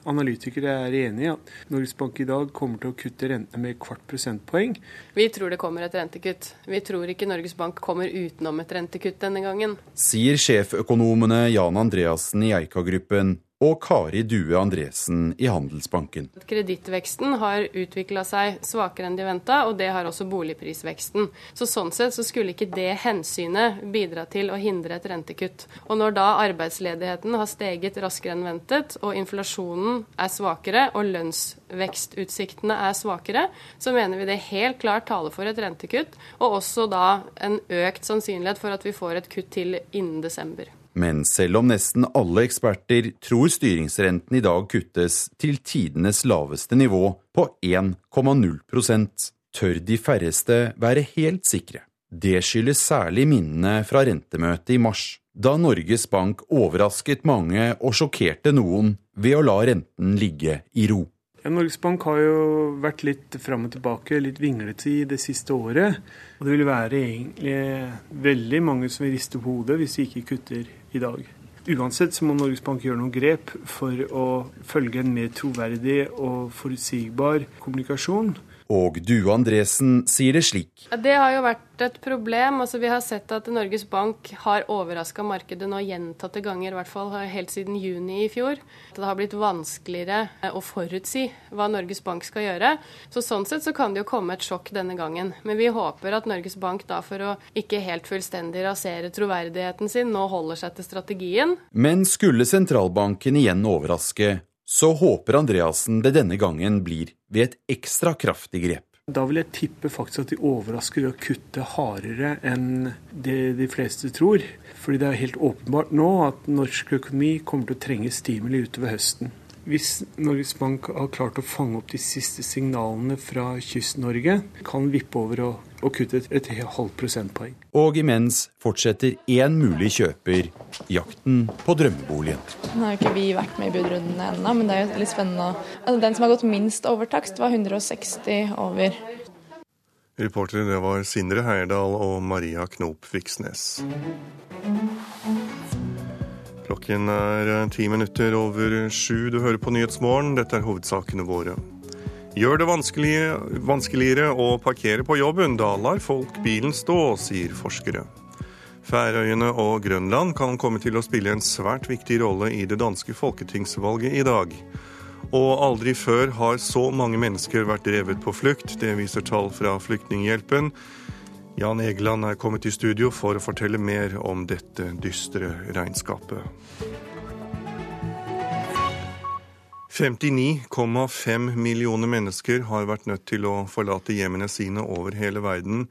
analytikere er enig i at Norges Bank i dag kommer til å kutte rentene med kvart prosentpoeng.
Vi tror det kommer et rentekutt. Vi tror ikke Norges Bank kommer utenom et rentekutt denne gangen.
Sier sjeføkonomene Jan Andreassen i Eika-gruppen og Kari Due Andresen i Handelsbanken.
Kredittveksten har utvikla seg svakere enn de venta, og det har også boligprisveksten. Så Sånn sett så skulle ikke det hensynet bidra til å hindre et rentekutt. Og Når da arbeidsledigheten har steget raskere enn ventet, og inflasjonen er svakere og lønnsvekstutsiktene er svakere, så mener vi det helt klart taler for et rentekutt, og også da en økt sannsynlighet for at vi får et kutt til innen desember.
Men selv om nesten alle eksperter tror styringsrenten i dag kuttes til tidenes laveste nivå på 1,0 tør de færreste være helt sikre. Det skyldes særlig minnene fra rentemøtet i mars, da Norges Bank overrasket mange og sjokkerte noen ved å la renten ligge i ro.
Ja, Norges Bank har jo vært litt fram og tilbake, litt vinglete i det siste året. Og det vil være egentlig veldig mange som vil riste på hodet hvis de ikke kutter i dag. Uansett så må Norges Bank gjøre noen grep for å følge en mer troverdig og forutsigbar kommunikasjon.
Og Due Andresen sier det slik.
Det har jo vært et problem. Altså, vi har sett at Norges Bank har overraska markedet nå gjentatte ganger, i hvert fall helt siden juni i fjor. Det har blitt vanskeligere eh, å forutsi hva Norges Bank skal gjøre. Så Sånn sett så kan det jo komme et sjokk denne gangen. Men vi håper at Norges Bank da for å ikke helt fullstendig rasere troverdigheten sin, nå holder seg til strategien.
Men skulle sentralbanken igjen overraske, så håper Andreassen det denne gangen blir ved et ekstra kraftig grep.
Da vil jeg tippe faktisk at de overrasker ved å kutte hardere enn det de fleste tror. Fordi det er helt åpenbart nå at norsk økonomi kommer til å trenge stimuli utover høsten. Hvis Norges Bank har klart å fange opp de siste signalene fra Kyst-Norge, kan vippe over og, og kutte et, et halvt prosentpoeng.
Og imens fortsetter én mulig kjøper jakten på drømmeboligen.
Nå har jo ikke vi vært med i budrundene ennå, men det er jo litt spennende. Altså, den som har gått minst over takst, var 160 over.
Reportere det var Sindre Heierdal og Maria Knop Viksnes. Klokken er eh, ti minutter over sju. Du hører på Nyhetsmorgen. Dette er hovedsakene våre. Gjør det vanskeligere å parkere på jobben. Da lar folk bilen stå, sier forskere. Færøyene og Grønland kan komme til å spille en svært viktig rolle i det danske folketingsvalget i dag. Og aldri før har så mange mennesker vært drevet på flukt. Det viser tall fra Flyktninghjelpen. Jan Egeland er kommet i studio for å fortelle mer om dette dystre regnskapet. 59,5 millioner mennesker har vært nødt til å forlate hjemmene sine over hele verden.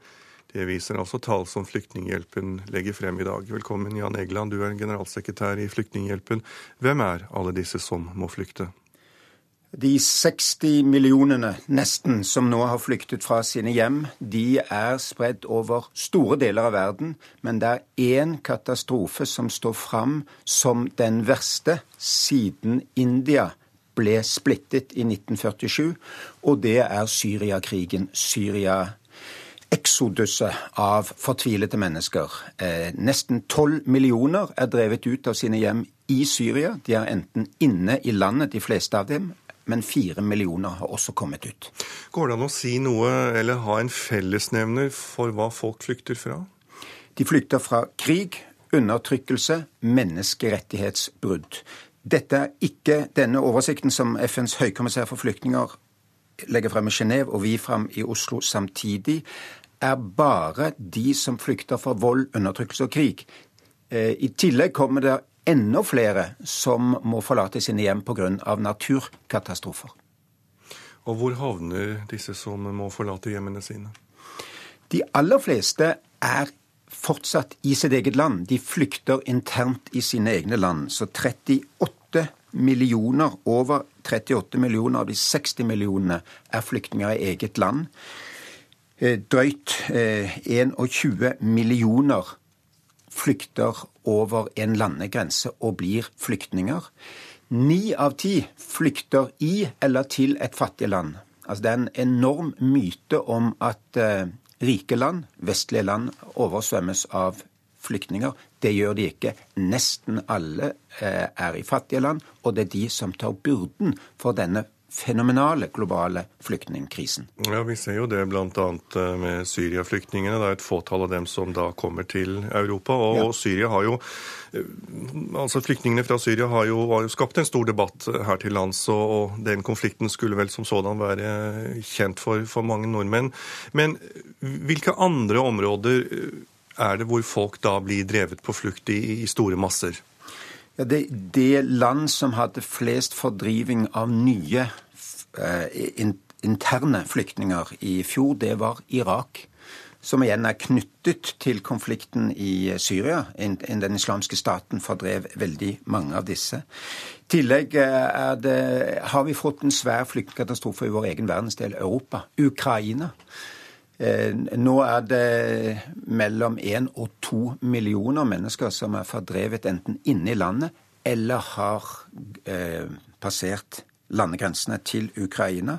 Det viser altså tall som Flyktninghjelpen legger frem i dag. Velkommen, Jan Egeland, du er generalsekretær i Flyktninghjelpen. Hvem er alle disse som må flykte?
De 60 millionene nesten som nå har flyktet fra sine hjem, de er spredt over store deler av verden. Men det er én katastrofe som står fram som den verste siden India ble splittet i 1947, og det er Syriakrigen. Syria eksoduset av fortvilete mennesker. Eh, nesten tolv millioner er drevet ut av sine hjem i Syria. De er enten inne i landet, de fleste av dem, men fire millioner har også kommet ut.
Går det an å si noe, eller ha en fellesnevner for hva folk flykter fra?
De flykter fra krig, undertrykkelse, menneskerettighetsbrudd. Dette er ikke denne oversikten som FNs høykommissær for flyktninger legger frem i Genéve og vi frem i Oslo samtidig, er bare de som flykter fra vold, undertrykkelse og krig. Eh, I tillegg kommer det enda flere som må forlate sine hjem pga. naturkatastrofer.
Og hvor havner disse som må forlate hjemmene sine?
De aller fleste er fortsatt i sitt eget land. De flykter internt i sine egne land. Så 38 millioner, over 38 millioner av de 60 millionene er flyktninger i eget land. Eh, drøyt 21 eh, millioner flykter over en landegrense og blir flyktninger. Ni av ti flykter i eller til et fattig land. Altså, det er en enorm myte om at eh, rike land, vestlige land, oversvømmes av flyktninger. Det gjør de ikke. Nesten alle eh, er i fattige land, og det er de som tar byrden for denne fenomenale globale flyktningkrisen.
Ja, Vi ser jo det bl.a. Eh, med Syria-flyktningene. Det er et fåtall av dem som da kommer til Europa. Og, ja. og Syria har jo eh, altså Flyktningene fra Syria har jo, har jo, skapt en stor debatt her til lands, og, og den konflikten skulle vel som sådan være kjent for, for mange nordmenn. Men hvilke andre områder er det hvor folk da blir drevet på flukt i, i store masser?
Ja, det, det, land som hadde flest fordriving av nye eh, in, interne flyktninger i fjor, det var Irak. Som igjen er knyttet til konflikten i Syria. Den islamske staten fordrev veldig mange av disse. I tillegg eh, det, har vi fått en svær flyktningkatastrofe i vår egen verdensdel, Europa. Ukraina. Eh, nå er det mellom én og to millioner mennesker som er fordrevet enten inne i landet eller har eh, passert landegrensene til Ukraina.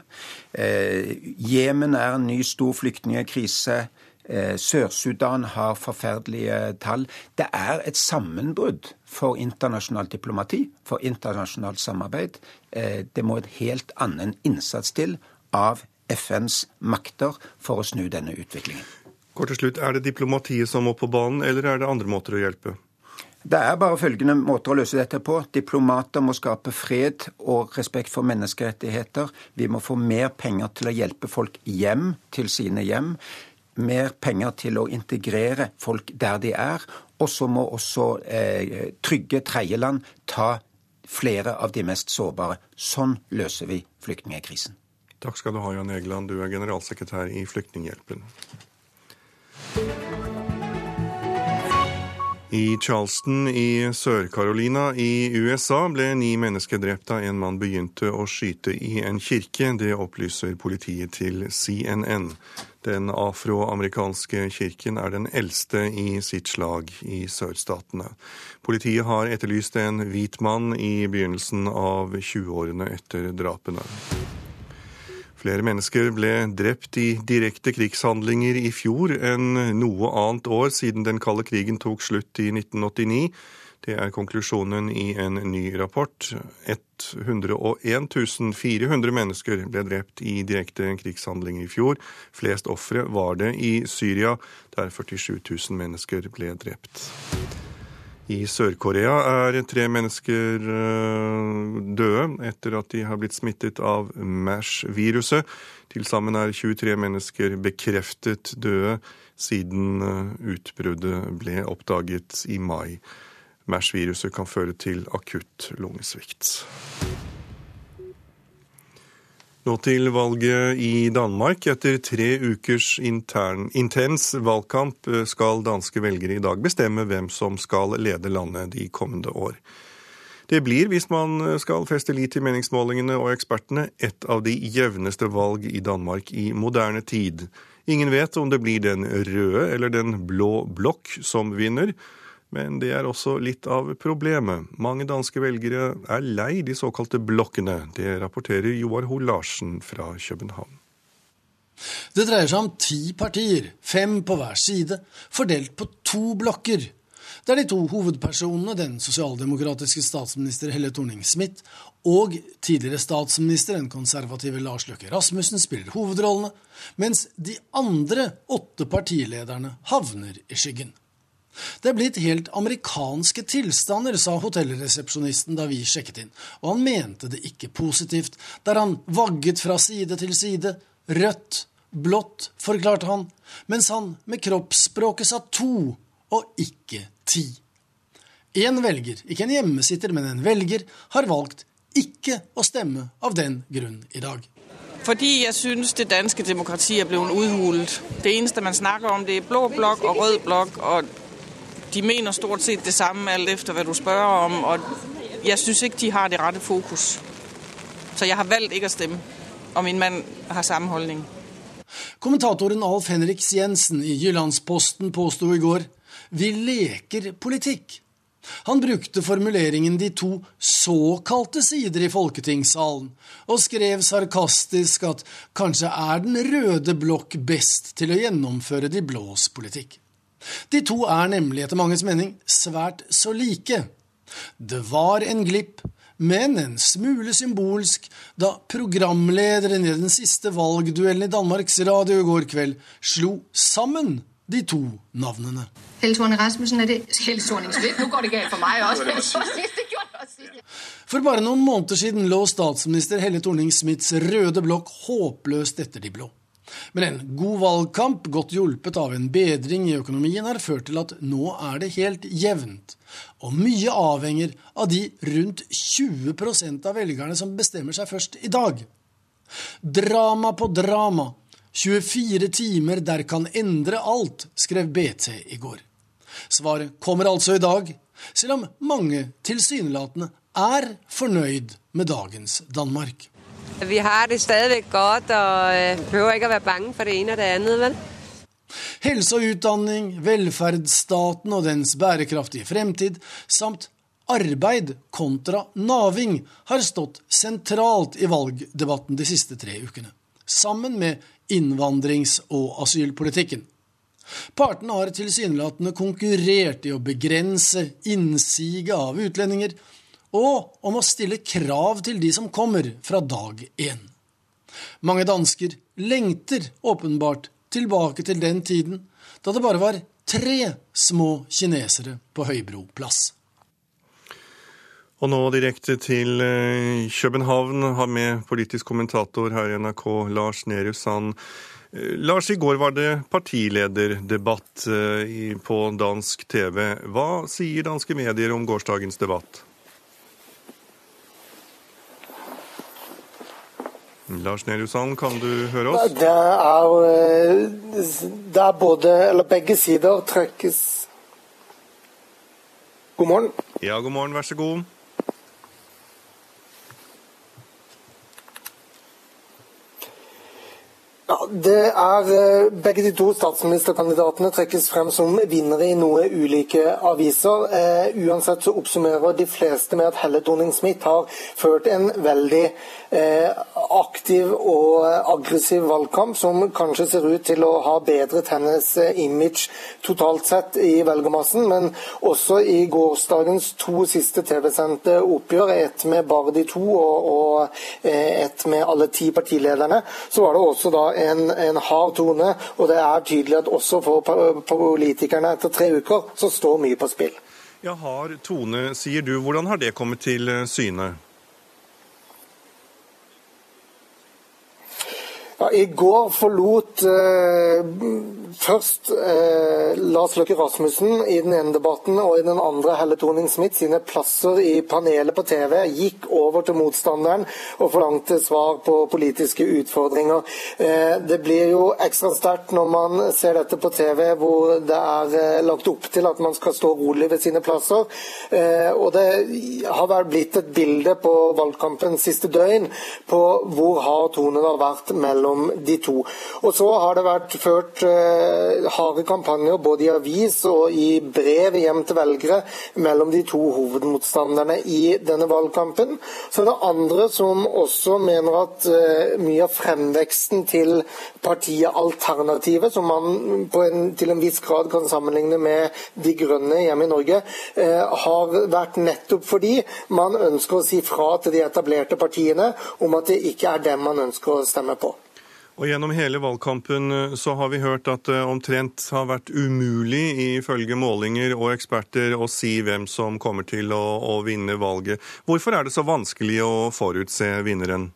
Eh, er en ny stor flyktningkrise. Sør-Sudan har forferdelige tall. Det er et sammenbrudd for internasjonalt diplomati, for internasjonalt samarbeid. Det må et helt annen innsats til av FNs makter for å snu denne utviklingen.
Kort til slutt, Er det diplomatiet som må på banen, eller er det andre måter å hjelpe?
Det er bare følgende måter å løse dette på. Diplomater må skape fred og respekt for menneskerettigheter. Vi må få mer penger til å hjelpe folk hjem til sine hjem. Mer penger til å integrere folk der de er. Og så må også eh, trygge tredjeland ta flere av de mest sårbare. Sånn løser vi flyktningkrisen.
Takk skal du ha, Jan Egeland. Du er generalsekretær i Flyktninghjelpen. I Charleston i Sør-Carolina i USA ble ni mennesker drept da en mann begynte å skyte i en kirke. Det opplyser politiet til CNN. Den afroamerikanske kirken er den eldste i sitt slag i sørstatene. Politiet har etterlyst en hvit mann i begynnelsen av 20-årene etter drapene. Flere mennesker ble drept i direkte krigshandlinger i fjor enn noe annet år siden den kalde krigen tok slutt i 1989. Det er konklusjonen i en ny rapport. 101 400 mennesker ble drept i direkte krigshandlinger i fjor. Flest ofre var det i Syria, der 47 000 mennesker ble drept. I Sør-Korea er tre mennesker eh, døde etter at de har blitt smittet av MASH-viruset. Til sammen er 23 mennesker bekreftet døde siden eh, utbruddet ble oppdaget i mai. MASH-viruset kan føre til akutt lungesvikt. Nå til valget i Danmark. Etter tre ukers intern, intens valgkamp eh, skal danske velgere i dag bestemme hvem som skal lede landet de kommende år. Det blir, hvis man skal feste lit til meningsmålingene og ekspertene, et av de jevneste valg i Danmark i moderne tid. Ingen vet om det blir den røde eller den blå blokk som vinner. Men det er også litt av problemet. Mange danske velgere er lei de såkalte blokkene. Det rapporterer Joar Hoel Larsen fra København.
Det dreier seg om ti partier, fem på hver side, fordelt på to blokker. Der de to hovedpersonene, den sosialdemokratiske statsminister Helle Thorning-Smith og tidligere statsminister, den konservative Lars Løkke Rasmussen, spiller hovedrollene, mens de andre åtte partilederne havner i skyggen. Det er blitt helt amerikanske tilstander, sa hotellresepsjonisten da vi sjekket inn, og han mente det ikke positivt, der han vagget fra side til side, rødt, blått, forklarte han, mens han med kroppsspråket sa to og ikke ti. En velger, ikke en hjemmesitter, men en velger, har valgt ikke å stemme av den grunn i dag.
Fordi jeg synes det danske demokratiet er blitt uthulet. Det eneste man snakker om, det er blå blokk og rød blokk. og de mener stort sett det samme, alt efter hva du spør om. Og jeg syns ikke de har det rette fokus. Så jeg har valgt ikke å stemme. Og min mann har samme holdning.
Kommentatoren Alf Henriks Jensen i Jyllandsposten påsto i går vi leker politikk. Han brukte formuleringen 'de to såkalte sider i folketingssalen', og skrev sarkastisk at kanskje er den røde blokk best til å gjennomføre de blås politikk. De to er nemlig etter manges mening svært så like. Det var en glipp, men en smule symbolsk da programlederen i den siste valgduellen i Danmarks Radio i går kveld slo sammen de to navnene.
Helle Thorning Rasmussen, er det Helle Thorning-Schmidt? Nå går det galt for meg også.
For bare noen måneder siden lå statsminister Helle Thorning-Smiths røde blokk håpløst etter de blå. Men en god valgkamp, godt hjulpet av en bedring i økonomien, har ført til at nå er det helt jevnt. Og mye avhenger av de rundt 20% av velgerne som bestemmer seg først i dag. Drama på drama. 24 timer der kan endre alt, skrev BT i går. Svaret kommer altså i dag, selv om mange tilsynelatende er fornøyd med dagens Danmark.
Vi har det stadig godt og øh, behøver ikke å være bange for det ene og det andre, vel?
Helse og utdanning, velferdsstaten og dens bærekraftige fremtid, samt arbeid kontra naving, har stått sentralt i valgdebatten de siste tre ukene. Sammen med innvandrings- og asylpolitikken. Partene har tilsynelatende konkurrert i å begrense innsiget av utlendinger, og om å stille krav til de som kommer fra dag én. Mange dansker lengter åpenbart tilbake til den tiden da det bare var tre små kinesere på Høybro plass.
Og nå direkte til eh, København har med politisk kommentator her i NRK, Lars Nehru Sand. Eh, Lars, i går var det partilederdebatt eh, på dansk TV. Hva sier danske medier om gårsdagens debatt? Lars Nehru Sand, kan du høre oss?
Det er, det er både Eller begge sider trekkes God morgen.
Ja, god morgen. Vær så god.
Ja, det er eh, Begge de to statsministerkandidatene trekkes frem som vinnere i noe ulike aviser. Eh, uansett så oppsummerer de fleste med at Helle Thorning-Smith har ført en veldig eh, aktiv og aggressiv valgkamp, som kanskje ser ut til å ha bedret hennes eh, image totalt sett i velgermassen. Men også i gårsdagens to siste TV-sendte oppgjør, ett med bare de to og, og eh, ett med alle ti partilederne, så var det også da en, en, hard tone. Og det er tydelig at også for politikerne etter tre uker så står mye på spill.
Ja, Hard tone, sier du. Hvordan har det kommet til syne?
Ja, I går forlot eh, først eh, Lars Løkke Rasmussen i den ene debatten, og i den andre Helle Thorning-Smith sine plasser i panelet på TV. Gikk over til motstanderen og forlangte svar på politiske utfordringer. Eh, det blir jo ekstra sterkt når man ser dette på TV, hvor det er eh, lagt opp til at man skal stå rolig ved sine plasser. Eh, og det har vel blitt et bilde på valgkampens siste døgn på hvor hard tonen har vært mellom mellom de to. Og så har det vært ført eh, harde kampanjer både i avis og i brev hjem til velgere mellom de to hovedmotstanderne i denne valgkampen. Så det er andre som også mener at eh, mye av fremveksten til partiet Alternativet, som man en, til en viss grad kan sammenligne med De Grønne hjemme i Norge, eh, har vært nettopp fordi man ønsker å si fra til de etablerte partiene om at det ikke er dem man ønsker å stemme på.
Og Gjennom hele valgkampen eh, så har vi hørt at det omtrent har vært umulig ifølge målinger og eksperter å si hvem som kommer til å, å vinne valget. Hvorfor er det så vanskelig å forutse vinneren?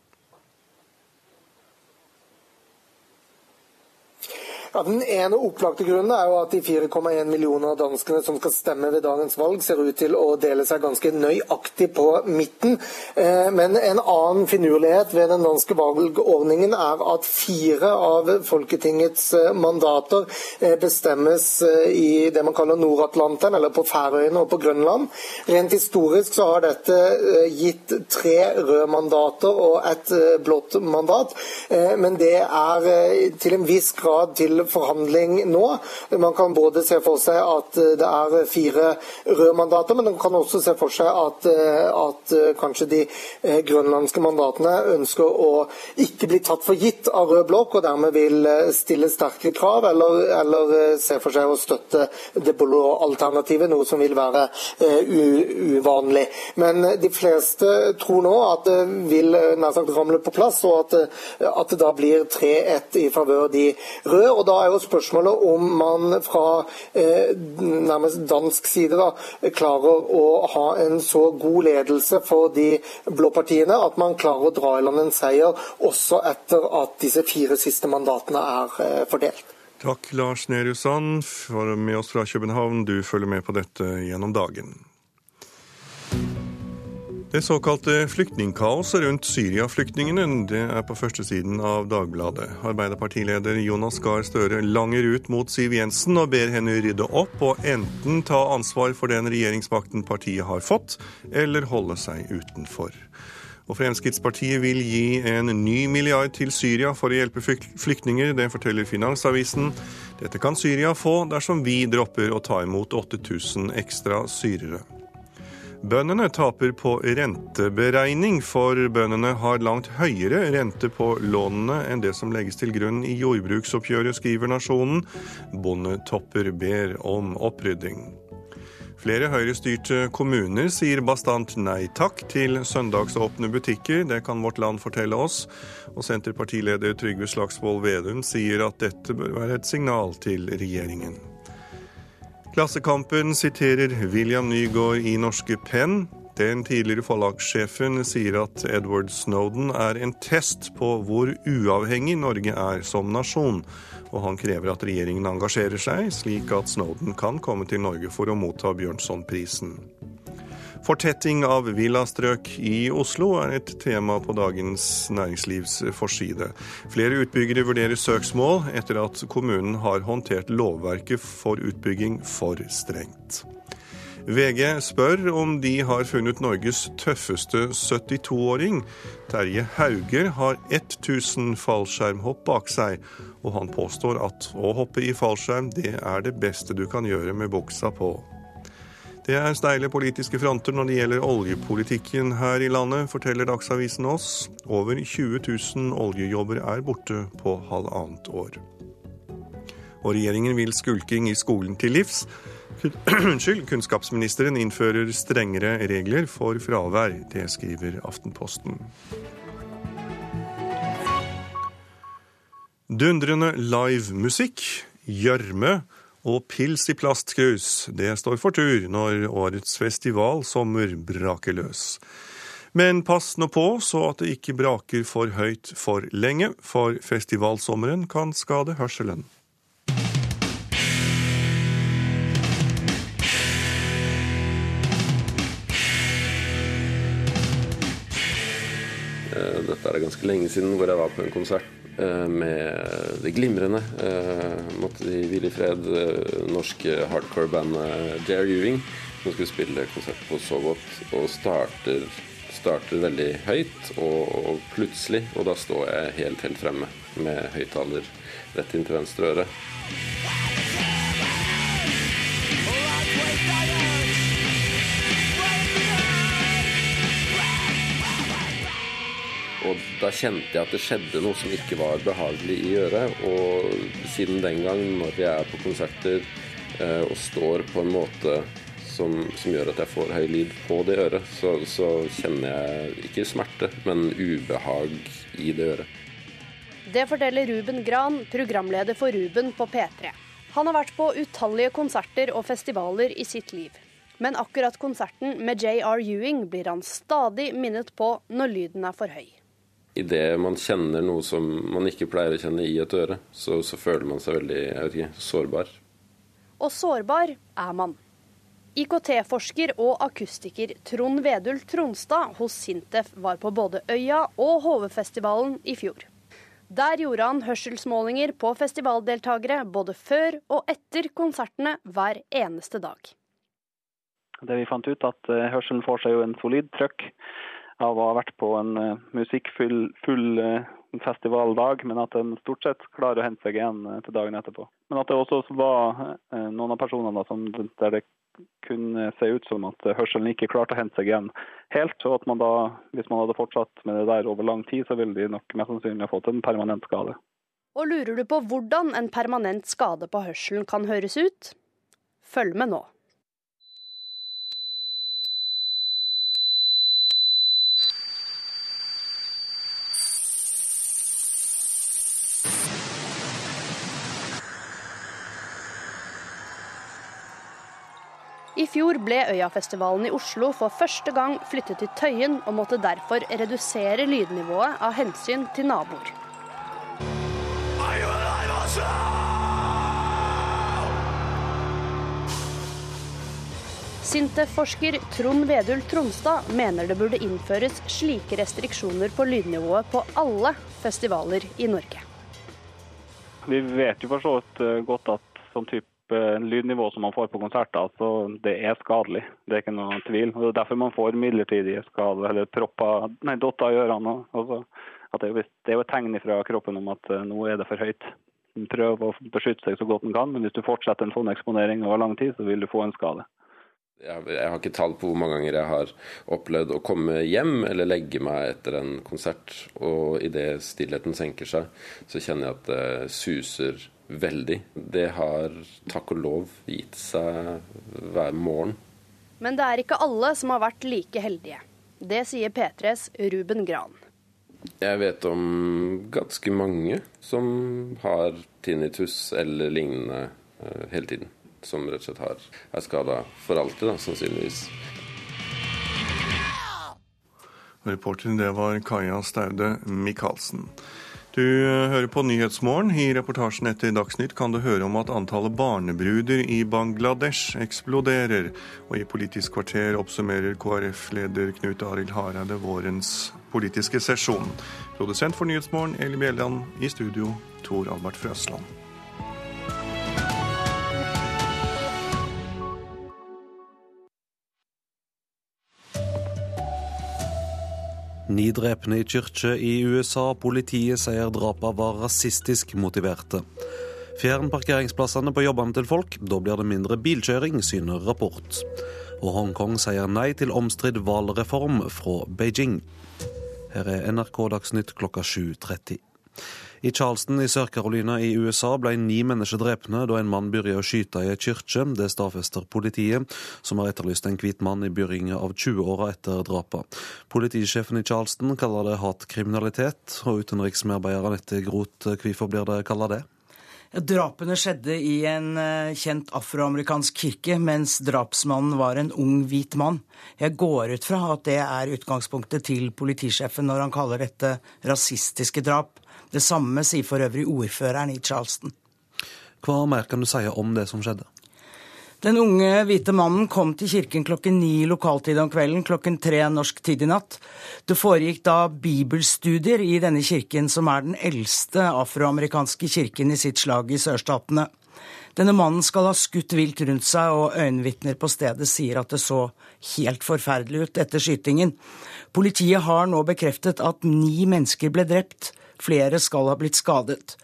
Ja, Den ene opplagte grunnen er jo at de 4,1 millioner danskene som skal stemme ved dagens valg, ser ut til å dele seg ganske nøyaktig på midten. Eh, men en annen finurlighet ved den danske valgordningen er at fire av Folketingets eh, mandater eh, bestemmes i det man kaller Nord-Atlanteren, eller på Færøyene og på Grønland. Rent historisk så har dette gitt tre røde mandater og et blått mandat, men det er til en viss grad til forhandling nå. Man kan både se for seg at det er fire røde mandater, men man kan også se for seg at, at kanskje de grønlandske mandatene ønsker å ikke bli tatt for gitt av rød blokk, og dermed vil stille sterkere krav, eller, eller se for seg å støtte det blå alternativet, noe som vil være uvanlig. Men de fleste tror nå at det vil nær sagt ramle på plass, og at, at det da blir 3-1 i favør de røde. Og da er jo spørsmålet om man fra eh, nærmest dansk side da, klarer å ha en så god ledelse for de blå partiene at man klarer å dra i land en seier også etter at disse fire siste mandatene er eh, fordelt.
Takk, Lars Nehru Sand, for med oss fra København. Du følger med på dette gjennom dagen. Det såkalte flyktningkaoset rundt Syria-flyktningene det er på førstesiden av Dagbladet. Arbeiderpartileder Jonas Gahr Støre langer ut mot Siv Jensen og ber henne rydde opp og enten ta ansvar for den regjeringsmakten partiet har fått, eller holde seg utenfor. Og Fremskrittspartiet vil gi en ny milliard til Syria for å hjelpe flyktninger. Det forteller Finansavisen. Dette kan Syria få dersom vi dropper å ta imot 8000 ekstra syrere. Bøndene taper på renteberegning, for bøndene har langt høyere rente på lånene enn det som legges til grunn i jordbruksoppgjøret, skriver Nasjonen. Bondetopper ber om opprydding. Flere høyrestyrte kommuner sier bastant nei takk til søndagsåpne butikker. Det kan Vårt Land fortelle oss. Og Senterpartileder Trygve Slagsvold Vedum sier at dette bør være et signal til regjeringen. Klassekampen siterer William Nygaard i Norske Penn. Den tidligere forlagssjefen sier at Edward Snowden er en test på hvor uavhengig Norge er som nasjon, og han krever at regjeringen engasjerer seg, slik at Snowden kan komme til Norge for å motta Bjørnsonprisen. Fortetting av villastrøk i Oslo er et tema på dagens næringslivs forside. Flere utbyggere vurderer søksmål etter at kommunen har håndtert lovverket for utbygging for strengt. VG spør om de har funnet Norges tøffeste 72-åring. Terje Hauger har 1000 fallskjermhopp bak seg, og han påstår at å hoppe i fallskjerm det er det beste du kan gjøre med buksa på. Det er steile politiske fronter når det gjelder oljepolitikken her i landet, forteller Dagsavisen oss. Over 20 000 oljejobber er borte på halvannet år. Og regjeringen vil skulking i skolen til livs. Unnskyld, kunnskapsministeren innfører strengere regler for fravær. Det skriver Aftenposten. Dundrende livemusikk, gjørme og pils i plastkrus, det står for tur når årets festivalsommer braker løs. Men pass nå på så at det ikke braker for høyt for lenge, for festivalsommeren kan skade hørselen.
Eh, dette er ganske lenge siden hvor jeg var på en konsert med det glimrende, eh, måtte de hvile i fred, eh, norske hardcore-bandet Dare Ewing, som skulle spille konsert på så godt, og starter, starter veldig høyt, og, og, plutselig, og da står jeg helt, helt fremme med høyttaler rett inn til venstre øre. Og da kjente jeg at det skjedde noe som ikke var behagelig i øret. Og siden den gang, når jeg er på konserter eh, og står på en måte som, som, gjør at jeg får høy lyd på det øret, så, så kjenner jeg ikke smerte, men ubehag i det øret.
Det forteller Ruben Gran, programleder for Ruben på P3. Han har vært på utallige konserter og festivaler i sitt liv. Men akkurat konserten med JR Ewing blir han stadig minnet på når lyden er for høy
idet man kjenner noe som man ikke pleier å kjenne i et øre, så, så føler man seg veldig jeg vet ikke, sårbar.
Og sårbar er man. IKT-forsker og akustiker Trond Vedul Tronstad hos Sintef var på både Øya og HV-festivalen i fjor. Der gjorde han hørselsmålinger på festivaldeltakere både før og etter konsertene hver eneste dag.
Det vi fant ut, at eh, hørselen får seg jo en solid trøkk
av å ha vært på en uh, musikkfull full, uh, festivaldag, men at en stort sett klarer å hente seg igjen uh, til dagen etterpå. Men at det også var noen av personene som, der det kunne se ut som at hørselen ikke klarte å hente seg igjen helt. Og at man da, Hvis man hadde fortsatt med det der over lang tid, så ville de nok mest sannsynlig ha fått en permanent skade.
Og lurer du på hvordan en permanent skade på hørselen kan høres ut? Følg med nå. I fjor ble Øyafestivalen i Oslo for første gang flyttet til Tøyen, og måtte derfor redusere lydnivået av hensyn til naboer. Sintef-forsker Trond Vedul Tronstad mener det burde innføres slike restriksjoner på lydnivået på alle festivaler i Norge.
Vi vet jo for så vidt eh, godt at sånn type lydnivå som man får på konserter, så det er skadelig. Det er ikke noe tvil. Og Det er derfor man får midlertidige skader eller propper, nei, dotter i ørene. Altså, det, er jo, et tegn fra kroppen om at eh, nå er det for høyt. Prøv å beskytte seg så godt den kan, men hvis du fortsetter en sånn eksponering over lang tid, så vil du få en skade.
Jeg, jeg har ikke tall på hvor mange ganger jeg har opplevd å komme hjem eller legge meg etter en konsert, og idet stillheten senker seg, så kjenner jeg at det suser veldig. Det har takk og lov gitt seg hver morgen.
Men det er ikke alle som har vært like heldige. Det sier P3s Ruben Gran.
Jeg vet om ganske mange som har tinnitus eller lignende uh, hele tiden som rett og slett har, er skada for alltid, da, sannsynligvis.
Reporteren det var Kaja Staude Michaelsen. Du hører på Nyhetsmorgen. I reportasjen etter Dagsnytt kan du høre om at antallet barnebruder i Bangladesh eksploderer. Og i Politisk kvarter oppsummerer KrF-leder Knut Arild Hareide vårens politiske sesjon. Produsent for Nyhetsmorgen, Eli Bjelland. I studio, Tor Albert Frøsland.
Ni drepne i kirke i USA. Politiet sier drapene var rasistisk motiverte. Fjern parkeringsplassene på jobbene til folk. Da blir det mindre bilkjøring, syner rapport. Og Hongkong sier nei til omstridt valreform fra Beijing. Her er NRK Dagsnytt klokka 7.30. I Charleston i Sør-Carolina i USA ble ni mennesker drepne da en mann begynte å skyte i en kirke. Det stadfester politiet, som har etterlyst en hvit mann i begynnelsen av 20-åra etter drapet. Politisjefen i Charleston kaller det hatkriminalitet, og utenriksmedarbeider Anette Groth, hvorfor blir det kalla det?
Drapene skjedde i en eh, kjent afroamerikansk kirke, mens drapsmannen var en ung, hvit mann. Jeg går ut fra at det er utgangspunktet til politisjefen når han kaller dette rasistiske drap. Det samme sier for øvrig ordføreren i Charleston.
Hva mer kan du si om det som skjedde?
Den unge hvite mannen kom til kirken klokken ni lokaltid om kvelden, klokken tre norsk tid i natt. Det foregikk da bibelstudier i denne kirken, som er den eldste afroamerikanske kirken i sitt slag i sørstatene. Denne mannen skal ha skutt vilt rundt seg, og øyenvitner på stedet sier at det så helt forferdelig ut etter skytingen. Politiet har nå bekreftet at ni mennesker ble drept. Flere skal ha blitt skadet.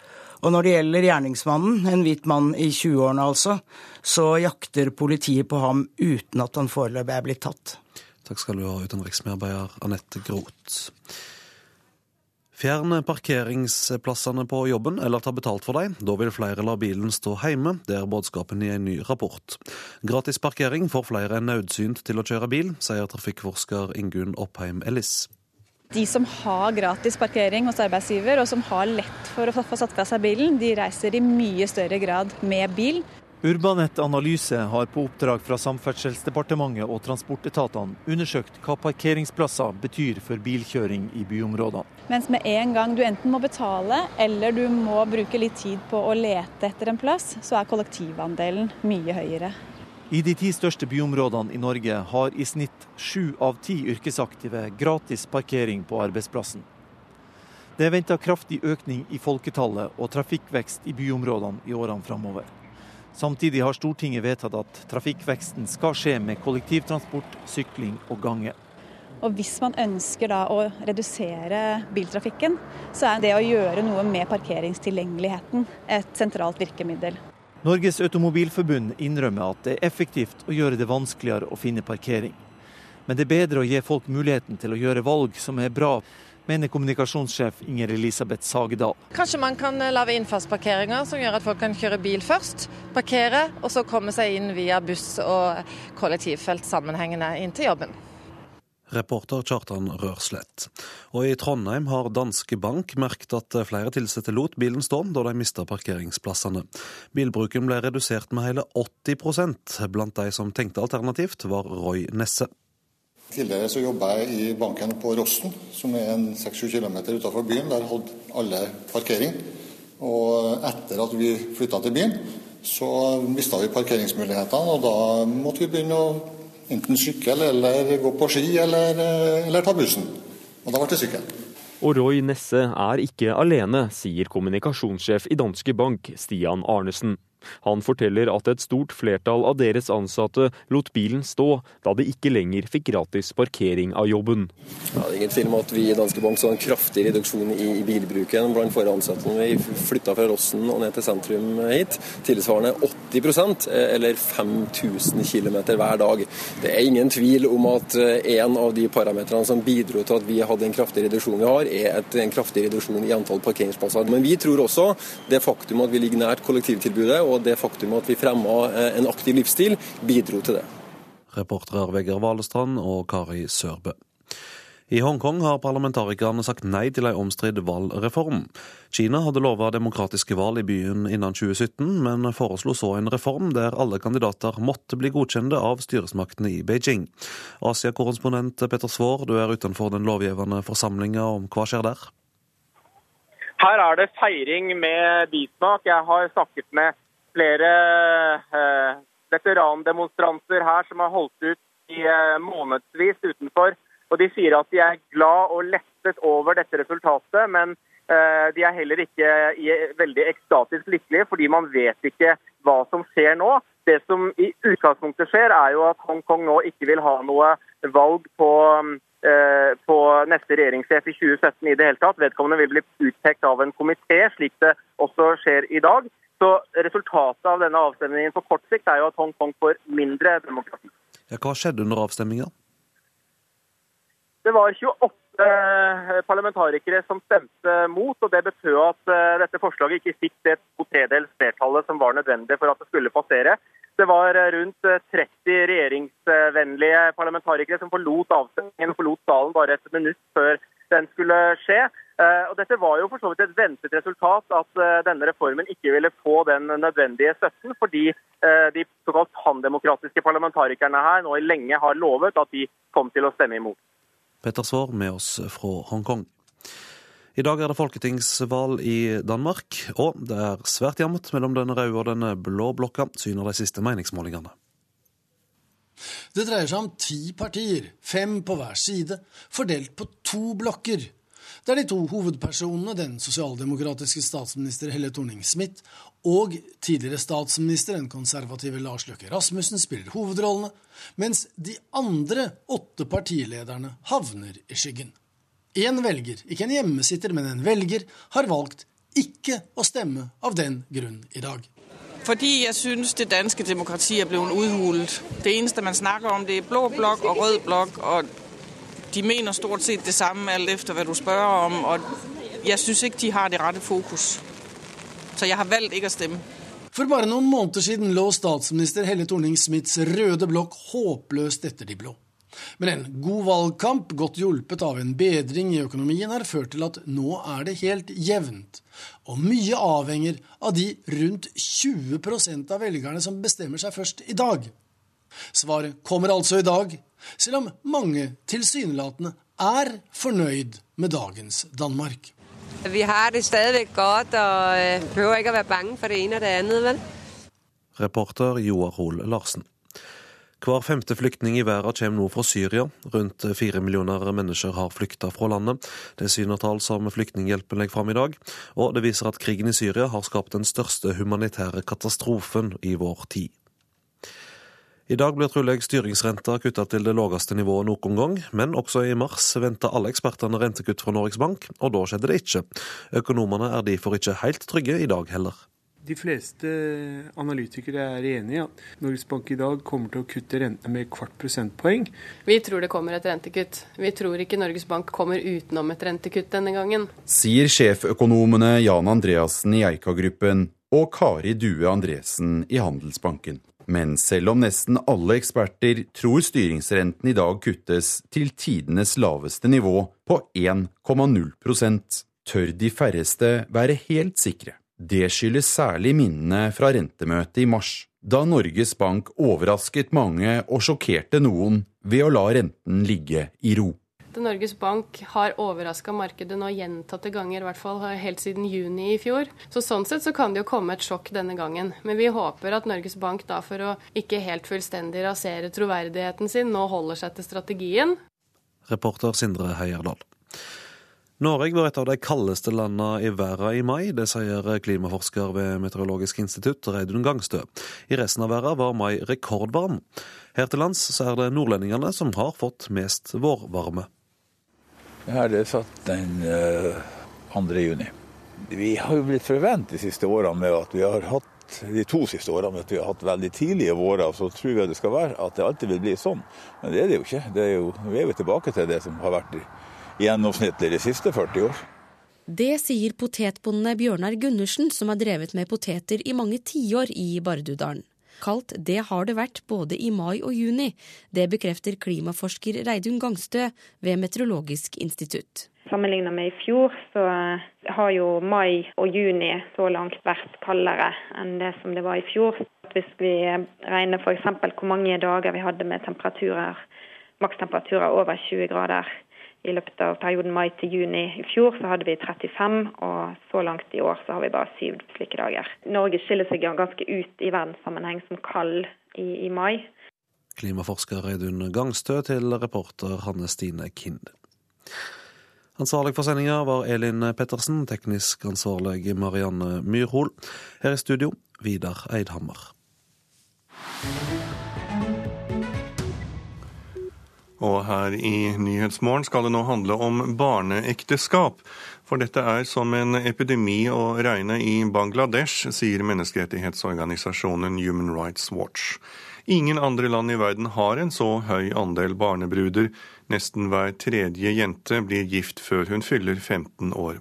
Og når det gjelder gjerningsmannen, en hvit mann i 20-årene altså, så jakter politiet på ham uten at han foreløpig er blitt tatt.
Takk skal du ha, utenriksmedarbeider Anette Groth. Fjern parkeringsplassene på jobben, eller ta betalt for dem. Da vil flere la bilen stå hjemme. Det er budskapen i en ny rapport. Gratis parkering får flere enn nødsynt til å kjøre bil, sier trafikkforsker Ingunn Oppheim Ellis.
De som har gratis parkering hos arbeidsgiver, og som har lett for å få satt fra seg bilen, de reiser i mye større grad med bil.
Urbanett Analyse har på oppdrag fra Samferdselsdepartementet og transportetatene undersøkt hva parkeringsplasser betyr for bilkjøring i byområdene.
Mens med en gang du enten må betale eller du må bruke litt tid på å lete etter en plass, så er kollektivandelen mye høyere.
I de ti største byområdene i Norge har i snitt sju av ti yrkesaktive gratis parkering på arbeidsplassen. Det er venta kraftig økning i folketallet og trafikkvekst i byområdene i årene framover. Samtidig har Stortinget vedtatt at trafikkveksten skal skje med kollektivtransport, sykling og gange.
Og hvis man ønsker da å redusere biltrafikken, så er det å gjøre noe med parkeringstilgjengeligheten et sentralt virkemiddel.
Norges Automobilforbund innrømmer at det er effektivt å gjøre det vanskeligere å finne parkering. Men det er bedre å gi folk muligheten til å gjøre valg som er bra, mener kommunikasjonssjef Inger Elisabeth Sagedal.
Kanskje man kan lage innfartsparkeringer som gjør at folk kan kjøre bil først, parkere, og så komme seg inn via buss og kollektivfelt sammenhengende inn til jobben.
Reporter Kjartan Rørslett. Og i Trondheim har Danske Bank merket at flere ansatte lot bilen stå da de mista parkeringsplassene. Bilbruken ble redusert med hele 80% Blant de som tenkte alternativt, var Roy Nesse.
Tidligere så jobba jeg i banken på Rossen, som er en 6-7 km utenfor byen. Der hadde alle parkering. Og etter at vi flytta til byen, så mista vi parkeringsmulighetene. Og da måtte vi begynne å enten sykkel eller gå på ski eller, eller ta bussen. Og da ble det sykkel.
Og Roy Nesse er ikke alene, sier kommunikasjonssjef i Danske Bank, Stian Arnesen. Han forteller at et stort flertall av deres ansatte lot bilen stå da de ikke lenger fikk gratis parkering av jobben.
Ja, det er ingen tvil om at vi i Danske Bank så en kraftig reduksjon i bilbruken blant våre ansatte når vi flytta fra Rossen og ned til sentrum hit. Tilsvarende 80% eller 5000 km hver dag. Det er ingen tvil om at en av de parametrene som bidro til at vi hadde en kraftig reduksjon vi har, er et, en kraftig reduksjon i antall parkeringsplasser. Men vi tror også det faktum at vi ligger nært kollektivtilbudet og det faktum at vi fremma eh, en aktiv livsstil, bidro til det.
Reportere Vegard Valestrand og Kari Sørbø. I Hongkong har parlamentarikerne sagt nei til en omstridt valgreform. Kina hadde lova demokratiske valg i byen innen 2017, men foreslo så en reform der alle kandidater måtte bli godkjente av styresmaktene i Beijing. Asia-korrespondent Petter Svaar, du er utenfor den lovgivende forsamlinga. Om hva skjer der?
Her er det feiring med bismak. Jeg har snakket med flere eh, veterandemonstranter her som har holdt ut i eh, månedsvis utenfor. Og De sier at de er glad og lettet over dette resultatet, men eh, de er heller ikke veldig ekstatisk lykkelige, fordi man vet ikke hva som skjer nå. Det som i utgangspunktet skjer, er jo at Hongkong nå ikke vil ha noe valg på, på neste regjeringssjef i 2017 i det hele tatt. Vedkommende vil bli utpekt av en komité, slik det også skjer i dag. Så Resultatet av denne avstemningen på kort sikt er jo at Hongkong får mindre demokrati.
Ja, hva skjedde under avstemninga?
Det var 28 eh, parlamentarikere som stemte mot, og det betød at eh, dette forslaget ikke fikk det to tredels flertallet som var nødvendig for at det skulle passere. Det var eh, rundt 30 regjeringsvennlige parlamentarikere som forlot avstemningen, forlot salen bare et minutt før den skulle skje. Eh, og Dette var jo for så vidt et ventet resultat, at eh, denne reformen ikke ville få den nødvendige støtten, fordi eh, de såkalt pandemokratiske parlamentarikerne her nå lenge har lovet at de kom til å stemme imot.
Petter Svaar med oss fra Hongkong. I dag er det folketingsvalg i Danmark, og det er svært jevnt mellom den røde og den blå blokka, syner de siste meningsmålingene.
Det dreier seg om ti partier, fem på hver side, fordelt på to blokker der de to hovedpersonene, den sosialdemokratiske statsminister Helle Thorning-Smith og tidligere statsminister, den konservative Lars Løkke Rasmussen, spiller hovedrollene, mens de andre åtte partilederne havner i skyggen. Én velger, ikke en hjemmesitter, men en velger, har valgt ikke å stemme av den grunn i dag.
Fordi jeg synes det danske demokratiet er blevet uthulet. Det eneste man snakker om, det er blå blokk og rød blokk. og de mener stort sett det samme, alt efter hva du spør om. Og jeg syns ikke de har det rette fokus. Så jeg har valgt ikke å stemme.
For bare noen måneder siden lå statsminister Helle Thorning-Smiths røde blokk håpløst etter de blå. Men en god valgkamp, godt hjulpet av en bedring i økonomien, har ført til at nå er det helt jevnt. Og mye avhenger av de rundt 20% av velgerne som bestemmer seg først i dag. Svaret kommer altså i dag, selv om mange tilsynelatende er fornøyd med dagens Danmark.
Vi har det stadig godt og øh, behøver ikke å være bange for det ene og det andre, vel?
Reporter Joar Hoel Larsen. Hver femte flyktning i verden kommer nå fra Syria. Rundt fire millioner mennesker har flykta fra landet. Det syner tall som Flyktninghjelpen legger fram i dag. Og det viser at krigen i Syria har skapt den største humanitære katastrofen i vår tid. I dag blir trolig styringsrenta kutta til det laveste nivået noen gang, men også i mars venta alle ekspertene rentekutt fra Norges Bank, og da skjedde det ikke. Økonomene er derfor ikke helt trygge i dag heller.
De fleste analytikere er enig i at Norges Bank i dag kommer til å kutte rentene med kvart prosentpoeng.
Vi tror det kommer et rentekutt. Vi tror ikke Norges Bank kommer utenom et rentekutt denne gangen.
Sier sjeføkonomene Jan Andreassen i Eika-gruppen og Kari Due Andresen i Handelsbanken. Men selv om nesten alle eksperter tror styringsrenten i dag kuttes til tidenes laveste nivå på 1,0 tør de færreste være helt sikre. Det skyldes særlig minnene fra rentemøtet i mars, da Norges Bank overrasket mange og sjokkerte noen ved å la renten ligge i ro.
Norges Bank har overraska markedet nå gjentatte ganger, i hvert fall helt siden juni i fjor. Så Sånn sett så kan det jo komme et sjokk denne gangen. Men vi håper at Norges Bank da for å ikke helt fullstendig rasere troverdigheten sin, nå holder seg til strategien.
Reporter Sindre Heierdal. Norge var et av de kaldeste landene i verden i mai. Det sier klimaforsker ved Meteorologisk institutt, Reidun Gangstø. I resten av verden var mai rekordvarm. Her til lands er det nordlendingene som har fått mest vårvarme.
Er det satt den 2. Eh, juni. Vi har jo blitt forvent de siste årene med at vi har hatt de to siste årene at vi har hatt veldig tidlige vårer, så tror vi det skal være at det alltid vil bli sånn. Men det er det jo ikke. Det er jo, vi er jo tilbake til det som har vært gjennomsnittlig de siste 40 år.
Det sier potetbonde Bjørnar Gundersen, som har drevet med poteter i mange tiår i Bardudalen. Kaldt det har det vært både i mai og juni. Det bekrefter klimaforsker Reidun Gangstø ved Meteorologisk institutt.
Sammenlignet med i fjor, så har jo mai og juni så langt vært kaldere enn det som det var i fjor. Hvis vi regner f.eks. hvor mange dager vi hadde med temperaturer, makstemperaturer over 20 grader i løpet av perioden mai til juni i fjor så hadde vi 35, og så langt i år så har vi bare syv slike dager. Norge skiller seg ganske ut i verdenssammenheng som kald i, i mai.
Klimaforsker Reidun Gangstø til reporter Hanne Stine Kind. Ansvarlig for sendinga var Elin Pettersen, teknisk ansvarlig Marianne Myrhol. Her i studio, Vidar Eidhammer.
Og her i Nyhetsmorgen skal det nå handle om barneekteskap. For dette er som en epidemi å regne i Bangladesh, sier menneskerettighetsorganisasjonen Human Rights Watch. Ingen andre land i verden har en så høy andel barnebruder. Nesten hver tredje jente blir gift før hun fyller 15 år.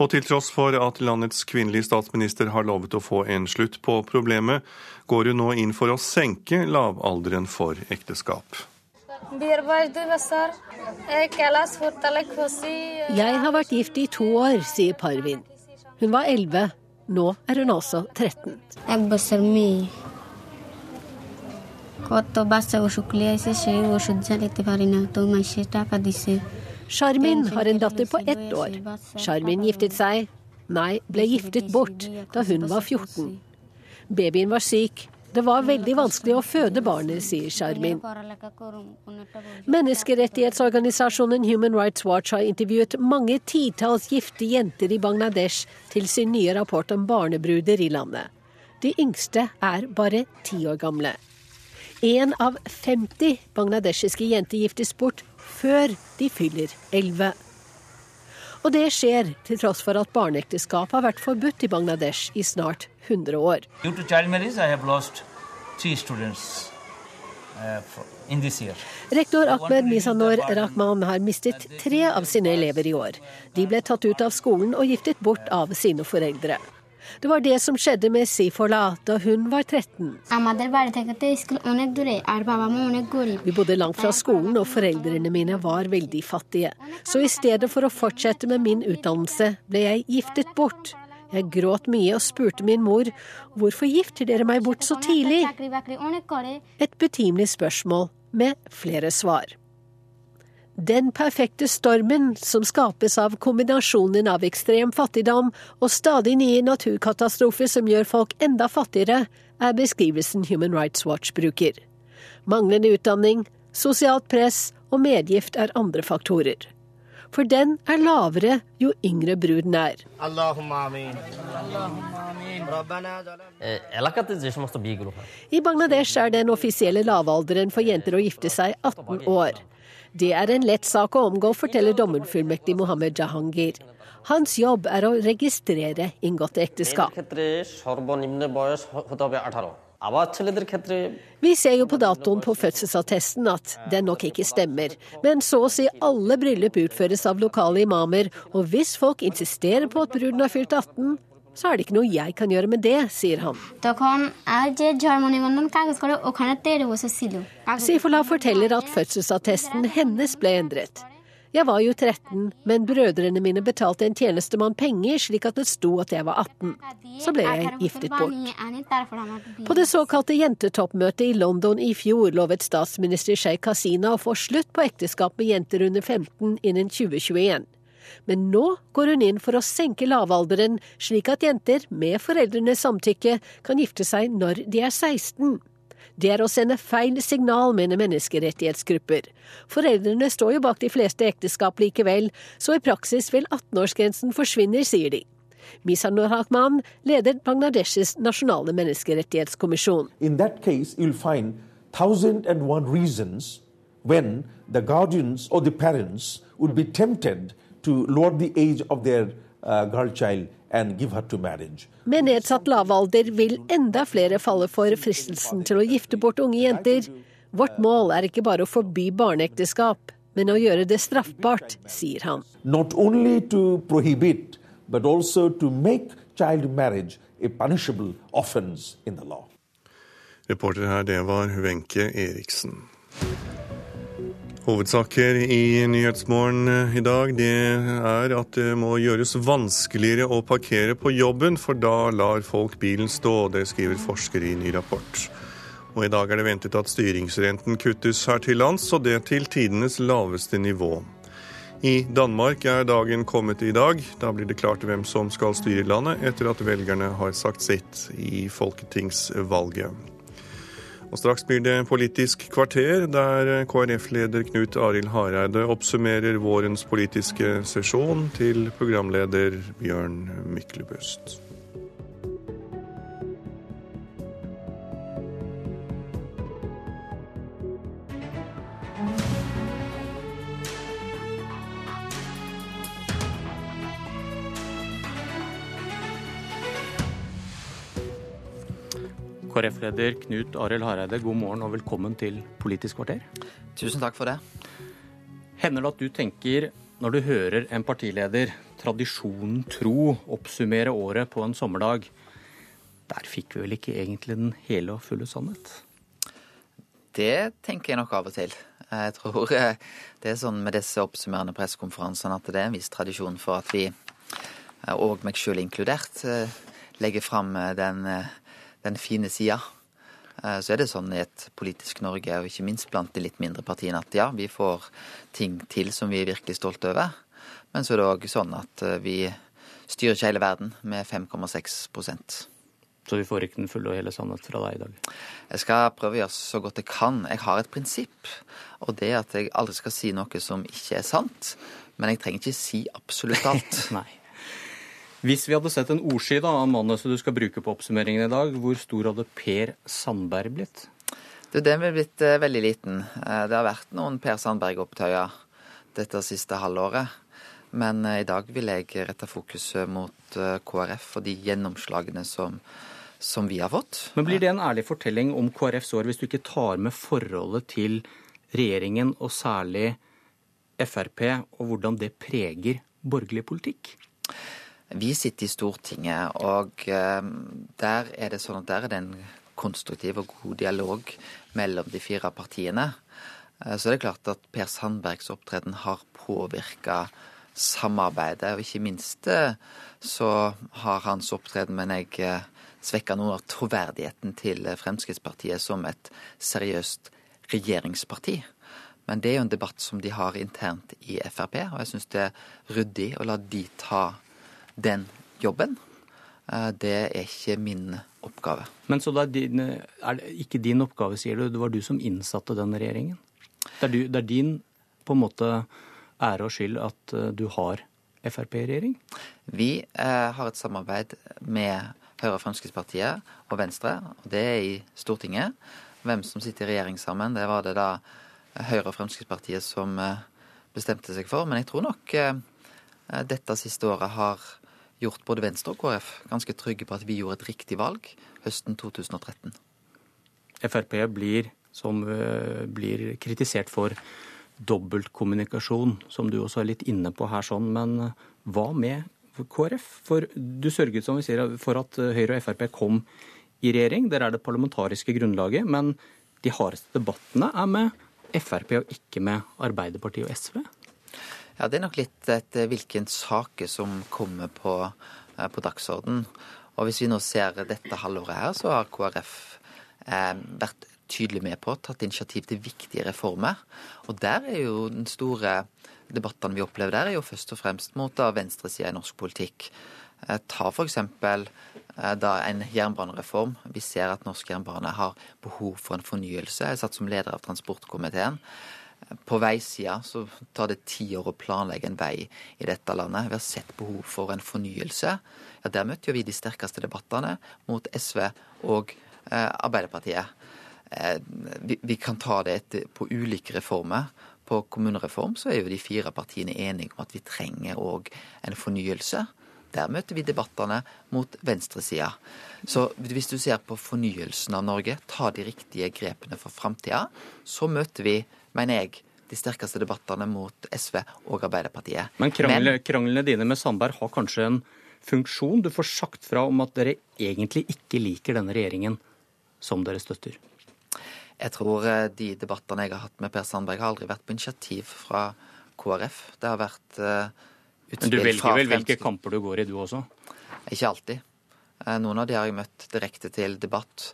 Og til tross for at landets kvinnelige statsminister har lovet å få en slutt på problemet, går hun nå inn for å senke lavalderen for ekteskap.
Jeg har vært gift i to år, sier Parvin. Hun var 11. Nå er hun altså 13. Sharmin har en datter på ett år. Sharmin giftet seg, nei, ble giftet bort da hun var 14. Babyen var syk, det var veldig vanskelig å føde barnet, sier Sharmin. Menneskerettighetsorganisasjonen Human Rights Watch har intervjuet mange titalls gifte jenter i Bangladesh til sin nye rapport om barnebruder i landet. De yngste er bare ti år gamle. Én av 50 bangladeshiske jenter giftes bort før de fyller 11. Og det skjer til tross for at barneekteskap har vært forbudt i Bangladesh i snart 100 år. Uh, Rektor Ahmed Misanor Rahman har mistet tre av sine elever i år. De ble tatt ut av skolen og giftet bort av sine foreldre. Det var det som skjedde med Sifola da hun var 13. Vi bodde langt fra skolen, og foreldrene mine var veldig fattige. Så i stedet for å fortsette med min utdannelse, ble jeg giftet bort. Jeg gråt mye og spurte min mor hvorfor gifter dere meg bort så tidlig? Et betimelig spørsmål med flere svar. Den perfekte stormen som skapes av kombinasjonen av ekstrem fattigdom og stadig nye naturkatastrofer som gjør folk enda fattigere, er beskrivelsen Human Rights Watch bruker. Manglende utdanning, sosialt press og medgift er andre faktorer. For den er lavere jo yngre bruden er. I Bangladesh er den offisielle lavalderen for jenter å gifte seg 18 år. Det er en lett sak å omgå, forteller dommerfullmektig Mohammed Jahangir. Hans jobb er å registrere inngåtte ekteskap. Vi ser jo på datoen på fødselsattesten at den nok ikke stemmer, men så å si alle bryllup utføres av lokale imamer, og hvis folk insisterer på at bruden har fylt 18, så er det ikke noe jeg kan gjøre med det, sier han. Sifola forteller at fødselsattesten hennes ble endret. Jeg var jo 13, men brødrene mine betalte en tjenestemann penger slik at det sto at jeg var 18. Så ble jeg giftet bort. På det såkalte jentetoppmøtet i London i fjor lovet statsminister Sheikh Hasina å få slutt på ekteskap med jenter under 15 innen 2021. Men nå går hun inn for å senke lavalderen, slik at jenter med foreldrenes samtykke kan gifte seg når de er 16. Det er å sende feil signal, mener menneskerettighetsgrupper. Foreldrene står jo bak de fleste ekteskap likevel, så i praksis vil 18-årsgrensen forsvinne, sier de. Misanur Hakman leder Bangladeshs nasjonale menneskerettighetskommisjon.
In that case, you'll find thousand and one reasons when the guardians or the parents would be tempted to lower the age of their uh, girl child
med nedsatt lavalder vil enda flere falle for fristelsen til å gifte bort unge jenter. Vårt mål er ikke bare å forby barneekteskap, men å gjøre det straffbart, sier han.
Not prohibit, but also to make child marriage a punishable offense in the law.
Reporter her, det var Wenche Eriksen. Hovedsaker i Nyhetsmorgen eh, i dag det er at det må gjøres vanskeligere å parkere på jobben, for da lar folk bilen stå. Det skriver forskere i ny rapport. Og I dag er det ventet at styringsrenten kuttes her til lands, og det til tidenes laveste nivå. I Danmark er dagen kommet i dag. Da blir det klart hvem som skal styre landet, etter at velgerne har sagt sitt i folketingsvalget. Og Straks blir det Politisk kvarter, der KrF-leder Knut Arild Hareide oppsummerer vårens politiske sesjon til programleder Bjørn Myklebust.
KrF-leder Knut Arild Hareide, god morgen og velkommen til Politisk kvarter.
Tusen takk for det.
Hender det at du tenker, når du hører en partileder, tradisjonen tro, oppsummere året på en sommerdag, der fikk vi vel ikke egentlig den hele og fulle sannhet?
Det tenker jeg nok av og til. Jeg tror eh, det er sånn med disse oppsummerende pressekonferansene at det er en viss tradisjon for at vi, eh, og meg sjøl inkludert, eh, legger fram den den fine sida. Eh, så er det sånn i et politisk Norge, og ikke minst blant de litt mindre partiene, at ja, vi får ting til som vi er virkelig stolte over. Men så er det òg sånn at eh, vi styrer ikke hele verden med 5,6%
Så vi får ikke den fulle og hele sannhet fra deg i dag?
Jeg skal prøve å gjøre så godt jeg kan. Jeg har et prinsipp, og det er at jeg aldri skal si noe som ikke er sant. Men jeg trenger ikke si absolutt alt.
Nei. Hvis vi hadde sett en ordsky av manuset du skal bruke på oppsummeringen i dag, hvor stor hadde Per Sandberg blitt?
Du, den ville blitt uh, veldig liten. Uh, det har vært noen Per Sandberg-opptøyer dette siste halvåret. Men uh, i dag vil jeg rette fokuset mot KrF og de gjennomslagene som, som vi har fått.
Men blir det en ærlig fortelling om KrFs år hvis du ikke tar med forholdet til regjeringen, og særlig Frp, og hvordan det preger borgerlig politikk?
Vi sitter i Stortinget, og eh, der er det sånn at der er det en konstruktiv og god dialog mellom de fire partiene. Eh, så det er klart at Per Sandbergs opptreden har påvirka samarbeidet, og ikke minst eh, så har hans opptreden, men jeg, svekka noe av troverdigheten til Fremskrittspartiet som et seriøst regjeringsparti. Men det er jo en debatt som de har internt i Frp, og jeg syns det er ryddig å la de ta den jobben. Eh, det er ikke min oppgave.
Men så det er, din, er det ikke din oppgave, sier du. Det var du som innsatte den regjeringen? Det er, du, det er din på en måte ære og skyld at eh, du har Frp i regjering?
Vi eh, har et samarbeid med Høyre, Fremskrittspartiet og Venstre, og det er i Stortinget. Hvem som sitter i regjering sammen, det var det da Høyre og Fremskrittspartiet som eh, bestemte seg for. Men jeg tror nok eh, dette siste året har gjort både Venstre og KrF ganske trygge på at vi gjorde et riktig valg høsten 2013.
Frp blir, som, eh, blir kritisert for dobbeltkommunikasjon, som du også er litt inne på her, sånn. Men eh, hva med KrF? For du sørget som vi sier, for at Høyre og Frp kom i regjering. Der er det parlamentariske grunnlaget. Men de hardeste debattene er med Frp og ikke med Arbeiderpartiet og SV?
Ja, Det er nok litt etter hvilken saker som kommer på, eh, på dagsorden. Og hvis vi nå ser dette halvåret her, så har KrF eh, vært tydelig med på, tatt initiativ til viktige reformer. Og der er jo den store debattene vi opplever der, er jo først og fremst mot da venstresida i norsk politikk. Eh, ta f.eks. Eh, da en jernbanereform. Vi ser at norsk jernbane har behov for en fornyelse. Jeg satt som leder av transportkomiteen. På veisida så tar det ti år å planlegge en vei i dette landet. Vi har sett behov for en fornyelse. Ja, Der møtte jo vi de sterkeste debattene mot SV og eh, Arbeiderpartiet. Eh, vi, vi, kan ta det etter, på ulike reformer. På kommunereform så er jo de fire partiene enige om at vi trenger òg en fornyelse. Der møter vi debattene mot venstresida. Så hvis du ser på fornyelsen av Norge, ta de riktige grepene for framtida, så møter vi, mener jeg, de sterkeste debattene mot SV og Arbeiderpartiet.
Men kranglene, kranglene dine med Sandberg har kanskje en funksjon? Du får sagt fra om at dere egentlig ikke liker denne regjeringen som dere støtter.
Jeg tror eh, de debattene jeg har hatt med Per Sandberg, har aldri vært på initiativ fra KrF. Det har vært uh,
men du velger vel hvilke kamper du går i, du også?
Ikke alltid. Eh, noen av de har jeg møtt direkte til debatt.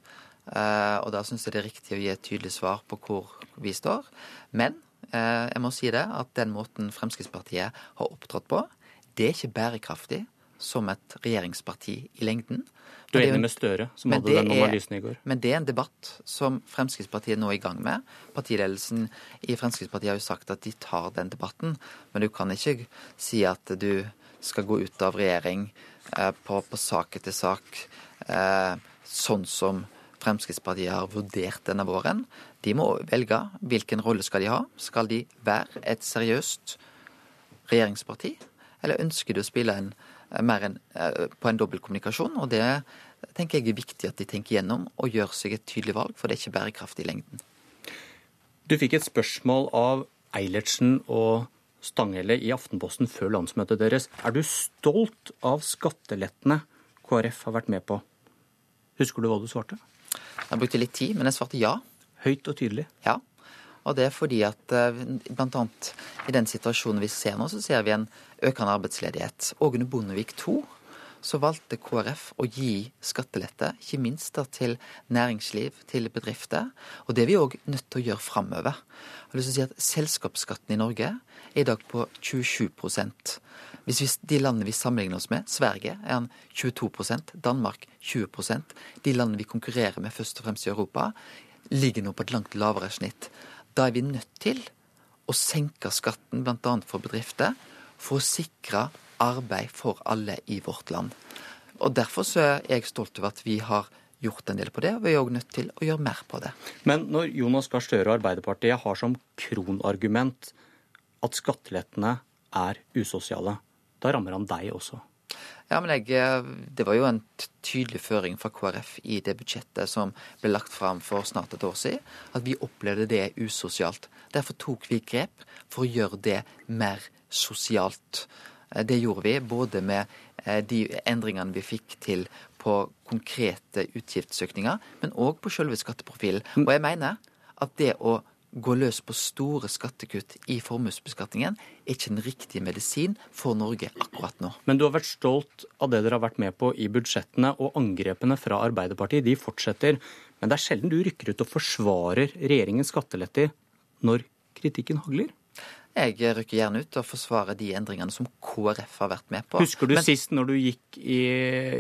Eh, og da syns jeg det er riktig å gi et tydelig svar på hvor vi står. Men eh, jeg må si det at den måten Fremskrittspartiet har opptrådt på, det er ikke bærekraftig som et regjeringsparti i lengden.
Du er enig med Støre, som hadde den analysen i går?
Men det er en debatt som Fremskrittspartiet nå er i gang med. Partiledelsen i Fremskrittspartiet har jo sagt at de tar den debatten. Men du kan ikke si at du skal gå ut av regjering eh, på, på sak etter sak, eh, sånn som Fremskrittspartiet har vurdert denne våren. De må velge hvilken rolle skal de ha. Skal de være et seriøst regjeringsparti, eller ønsker de å spille en Eh, mer enn eh, på en dobbeltkommunikasjon. Og det tenker jeg er viktig at de tenker gjennom og gjør seg et tydelig valg, for det er ikke bærekraftig i lengden.
Du fikk et spørsmål av Eilertsen og Stanghelle i Aftenposten før landsmøtet deres. Er du stolt av skattelettene KrF har vært med på? Husker du hva du svarte?
Jeg brukte litt tid, men jeg svarte ja.
Høyt og tydelig?
Ja. Og det er fordi at eh, bl.a. i den situasjonen vi ser nå, så ser vi en økende arbeidsledighet. Og under Bondevik II så valgte KrF å gi skattelette, ikke minst da til næringsliv, til bedrifter. Og det er vi òg nødt til å gjøre framover. Si at Selskapsskatten i Norge er i dag på 27% Hvis vi, De landene vi sammenligner oss med, Sverige er han 22% Danmark 20% De landene vi konkurrerer med først og fremst i Europa, ligger nå på et langt lavere snitt. Da er vi nødt til å senke skatten bl.a. for bedrifter for å sikre arbeid for alle i vårt land. Og Derfor er jeg stolt over at vi har gjort en del på det, og vi er òg nødt til å gjøre mer på det.
Men når Jonas Gahr Støre og Arbeiderpartiet har som kronargument at skattelettene er usosiale, da rammer han deg også?
Ja, men jeg, eh, Det var jo en tydelig føring fra KrF i det budsjettet som ble lagt fram for snart et år siden, at vi opplevde det usosialt. Derfor tok vi grep for å gjøre det mer sosialt. Eh, det gjorde vi både med eh, de endringene vi fikk til på konkrete utgiftsøkninger, men òg på selve skatteprofilen. Mm. Og jeg mener at det å gå løs på store skattekutt i formuesbeskatningen er ikke den riktige medisin for Norge akkurat nå.
Men du har vært stolt av det dere har vært med på i budsjettene, og angrepene fra Arbeiderpartiet de fortsetter. Men det er sjelden du rykker ut og forsvarer regjeringens skatteletter når kritikken hagler?
Jeg rykker gjerne ut og forsvarer de endringene som KrF har vært med på.
Husker du
Men,
sist når du gikk i,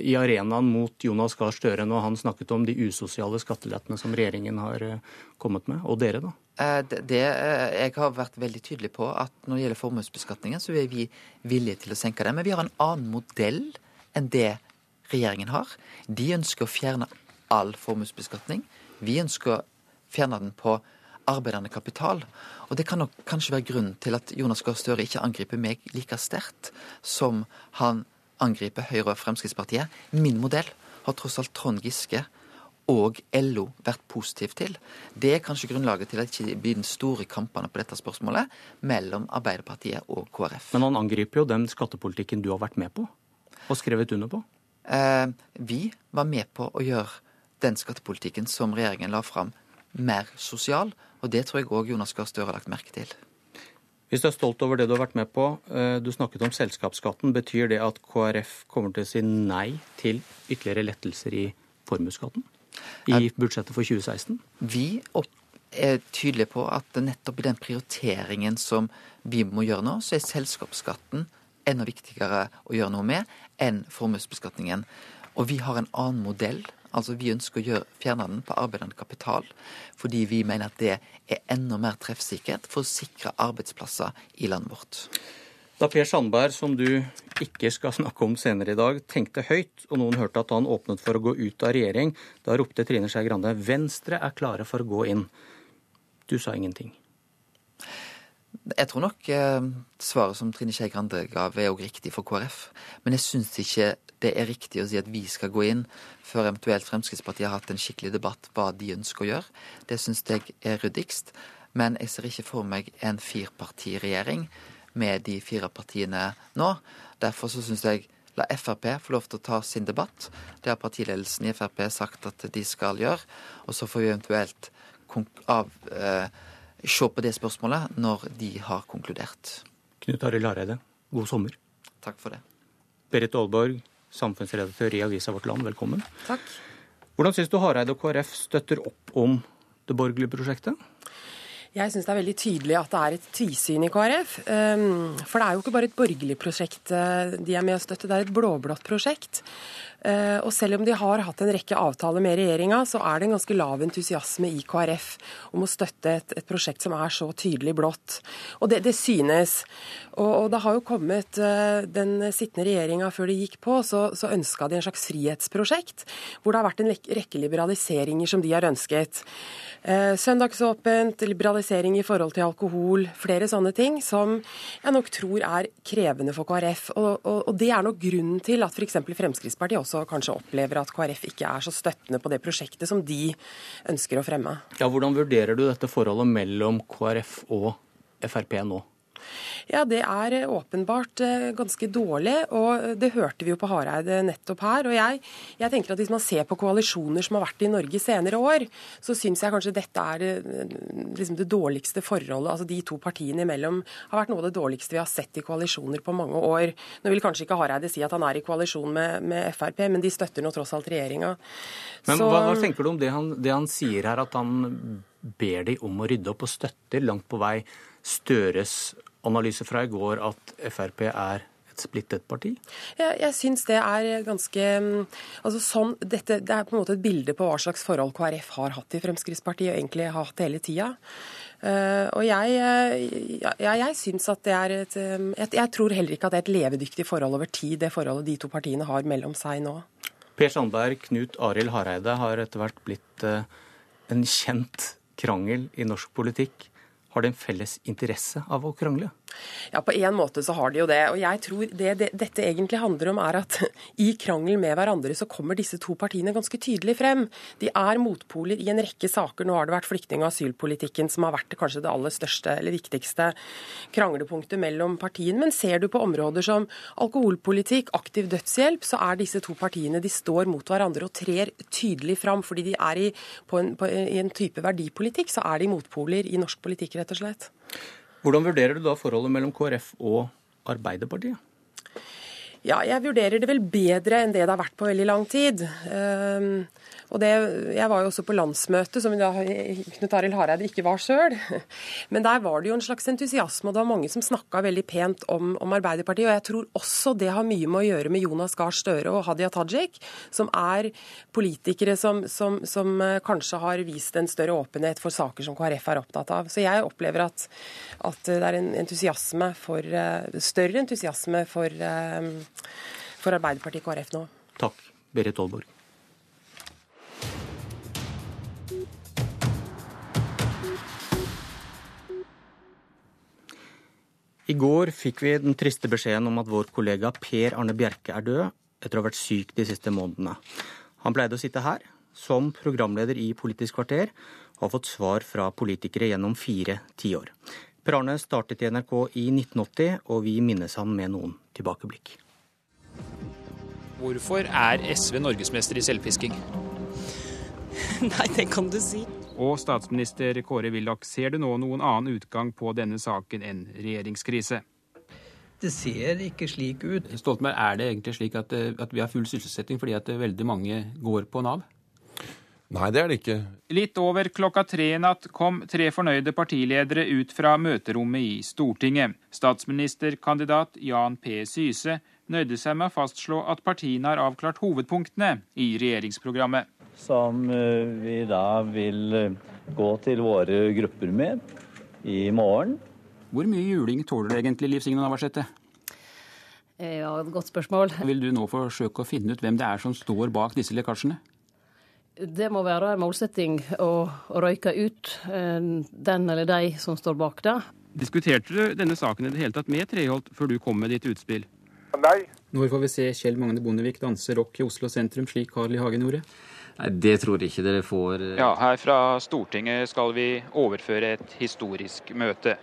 i arenaen mot Jonas Gahr Støre, når han snakket om de usosiale skattelettene som regjeringen har eh, kommet med, og dere, da?
Eh, det, eh, jeg har vært veldig tydelig på at når det gjelder formuesbeskatningen, så er vi villige til å senke den. Men vi har en annen modell enn det regjeringen har. De ønsker å fjerne all formuesbeskatning. Vi ønsker å fjerne den på arbeidende kapital. Og det kan nok kanskje være grunnen til at Jonas Gahr Støre ikke angriper meg like sterkt som han angriper Høyre og Fremskrittspartiet. Min modell har tross alt Trond Giske og LO vært positiv til. Det er kanskje grunnlaget til at det ikke blir den store kampene på dette spørsmålet mellom Arbeiderpartiet og KrF.
Men han angriper jo den skattepolitikken du har vært med på og skrevet under på.
Eh, vi var med på å gjøre den skattepolitikken som regjeringen la fram, mer sosial. Og det tror jeg òg Jonas Gahr Støre har lagt merke til.
Hvis du er stolt over det du har vært med på, eh, du snakket om selskapsskatten. Betyr det at KrF kommer til å si nei til ytterligere lettelser i formuesskatten i budsjettet for 2016?
Vi er tydelige på at nettopp i den prioriteringen som vi må gjøre nå, så er selskapsskatten enda viktigere å gjøre noe med enn formuesbeskatningen. Og vi har en annen modell. Altså Vi ønsker å gjøre, fjerne den på arbeidende kapital, fordi vi mener at det er enda mer treffsikkert for å sikre arbeidsplasser i landet vårt.
Da Per Sandberg, som du ikke skal snakke om senere i dag, tenkte høyt, og noen hørte at han åpnet for å gå ut av regjering, da ropte Trine Skei Grande Venstre er klare for å gå inn. Du sa ingenting.
Jeg tror nok eh, svaret som Trine Skei Grande ga, er òg riktig for KrF. Men jeg syns ikke det er riktig å si at vi skal gå inn før eventuelt Fremskrittspartiet har hatt en skikkelig debatt hva de ønsker å gjøre. Det syns jeg er ryddigst. Men jeg ser ikke for meg en firpartiregjering med de fire partiene nå. Derfor så syns jeg la Frp få lov til å ta sin debatt. Det har partiledelsen i Frp sagt at de skal gjøre. Og så får vi eventuelt av, eh, se på det spørsmålet når de har konkludert.
Knut Arild Hareide, god sommer.
Takk for det.
Berit Aalborg, samfunnsredaktør i Avisa Vårt Land, velkommen.
Takk.
Hvordan syns du Hareide og KrF støtter opp om det borgerlige prosjektet?
Jeg syns det er veldig tydelig at det er et tvisyn i KrF. Ehm, for det er jo ikke bare et borgerlig prosjekt eh, de er med å støtte, det er et blå-blått prosjekt. Eh, og selv om de har hatt en rekke avtaler med regjeringa, så er det en ganske lav entusiasme i KrF om å støtte et, et prosjekt som er så tydelig blått. Og det, det synes. Og, og, det har jo kommet eh, Den sittende regjeringa før de gikk på, så, så ønska de en slags frihetsprosjekt, hvor det har vært en rekke liberaliseringer som de har ønsket. Eh, søndagsåpent, liberalisering i forhold til alkohol, flere sånne ting som jeg nok tror er krevende for KrF. Og, og, og det er nok grunnen til at f.eks. Fremskrittspartiet også også kanskje opplever at KrF ikke er så støttende på det prosjektet som de ønsker å fremme.
Ja, Hvordan vurderer du dette forholdet mellom KrF og Frp nå?
Ja, det er eh, åpenbart eh, ganske dårlig, og det hørte vi jo på Hareide nettopp her. Og jeg, jeg, tenker at hvis man ser på koalisjoner som har vært i Norge senere år, så syns jeg kanskje dette er eh, liksom det dårligste forholdet. Altså de to partiene imellom har vært noe av det dårligste vi har sett i koalisjoner på mange år. Nå vil kanskje ikke Hareide si at han er i koalisjon med, med Frp, men de støtter nå tross alt regjeringa.
Men så... hva, hva, tenker du om det han, det han sier her, at han ber de om å rydde opp og støtter langt på vei Støres analyse fra i går at Frp er et splittet parti?
Ja, jeg syns det er ganske mm, altså sånn, dette, Det er på en måte et bilde på hva slags forhold KrF har hatt i Fremskrittspartiet, og egentlig har hatt hele tida. Uh, og jeg, ja, jeg syns at det er et jeg, jeg tror heller ikke at det er et levedyktig forhold over tid, det forholdet de to partiene har mellom seg nå.
Per Sandberg, Knut Arild Hareide har etter hvert blitt uh, en kjent krangel i norsk politikk. Har det en felles interesse av å krangle?
Ja, på en måte så har de jo det. Og jeg tror det, det, dette egentlig handler om er at i krangel med hverandre så kommer disse to partiene ganske tydelig frem. De er motpoler i en rekke saker. Nå har det vært flyktning- og asylpolitikken som har vært kanskje det aller største eller viktigste kranglepunktet mellom partiene. Men ser du på områder som alkoholpolitikk, aktiv dødshjelp, så er disse to partiene de står mot hverandre og trer tydelig fram. Fordi de er i, på en, på, en type verdipolitikk, så er de motpoler i norsk politikk rett og slett.
Hvordan vurderer du da forholdet mellom KrF og Arbeiderpartiet?
Ja, jeg vurderer det vel bedre enn det det har vært på veldig lang tid. Ehm, Og det, Jeg var jo også på landsmøtet, som da Knut Arild Hareide ikke var sjøl. Men der var det jo en slags entusiasme, og det var mange som snakka veldig pent om, om, Arbeiderpartiet. Og jeg tror også det har mye med å gjøre med Jonas Gahr Støre og Hadia Tajik, som er politikere som, som, som eh, kanskje har vist en større åpenhet for saker som KrF er opptatt av. Så jeg opplever at, at det er en entusiasme for, eh, større entusiasme for, eh, for Arbeiderpartiet og KrF nå.
Takk, Berit Aalborg. I går fikk vi den triste beskjeden om at vår kollega Per Arne Bjerke er død etter å ha vært syk de siste månedene. Han pleide å sitte her som programleder i Politisk kvarter og har fått svar fra politikere gjennom fire tiår. Per Arne startet i NRK i 1980, og vi minnes ham med noen tilbakeblikk.
Hvorfor er SV norgesmester i selvfisking?
Nei, det kan du si.
Og statsminister Kåre Willoch, ser du nå noen annen utgang på denne saken enn regjeringskrise?
Det ser ikke slik ut.
Stoltenberg, er det egentlig slik at, eh, at vi har full sysselsetting fordi at eh, veldig mange går på Nav?
Nei, det er det ikke.
Litt over klokka tre i natt kom tre fornøyde partiledere ut fra møterommet i Stortinget. Statsministerkandidat Jan P. Syse nøyde seg med å fastslå at partiene har avklart hovedpunktene i regjeringsprogrammet
som eh, vi da vil eh, gå til våre grupper med i morgen.
Hvor mye juling tåler egentlig, Liv Signe Navarsete?
Eh, ja, Godt spørsmål.
Vil du nå forsøke å finne ut hvem det er som står bak disse lekkasjene?
Det må være en målsetting å røyke ut den eller de som står bak det.
Diskuterte du denne saken i det hele tatt med Treholt før du kom med ditt utspill?
Nei.
Når får vi se Kjell Magne Bondevik danse rock i Oslo sentrum, slik Carl I. Hagen gjorde?
Nei, Det tror jeg ikke dere får.
Eh. Ja, Her fra Stortinget skal vi overføre et historisk møte.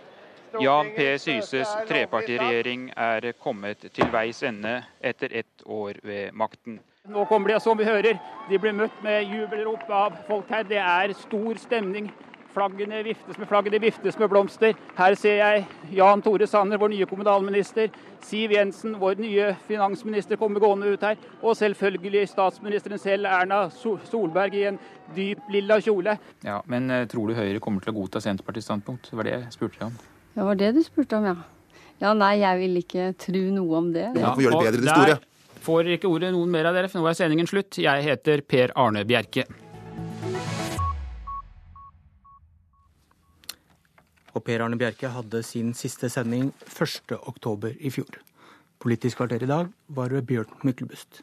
Jan P. Syses trepartiregjering er kommet til veis ende etter ett år ved makten. Nå kommer de, som vi hører, de blir møtt med jubelrop av folk her. Det er stor stemning Flaggene viftes med flagg, det viftes med blomster. Her ser jeg Jan Tore Sanner, vår nye kommunalminister. Siv Jensen, vår nye finansminister, kommer gående ut her. Og selvfølgelig statsministeren selv, Erna Solberg, i en dyp lilla kjole. Ja, Men eh, tror du Høyre kommer til å godta Senterpartiets standpunkt? Det var det jeg spurte om.
Det var det du spurte om, ja. Ja, nei, jeg vil ikke tro noe om det.
Ja, Hvorfor gjør det bedre, det store?
Får ikke ordet noen mer av dere, for nå er sendingen slutt. Jeg heter Per Arne Bjerke. Og Per Arne Bjerke hadde sin siste sending 1.10 i fjor. Politisk kvarter i dag var ved Bjørn Myklebust.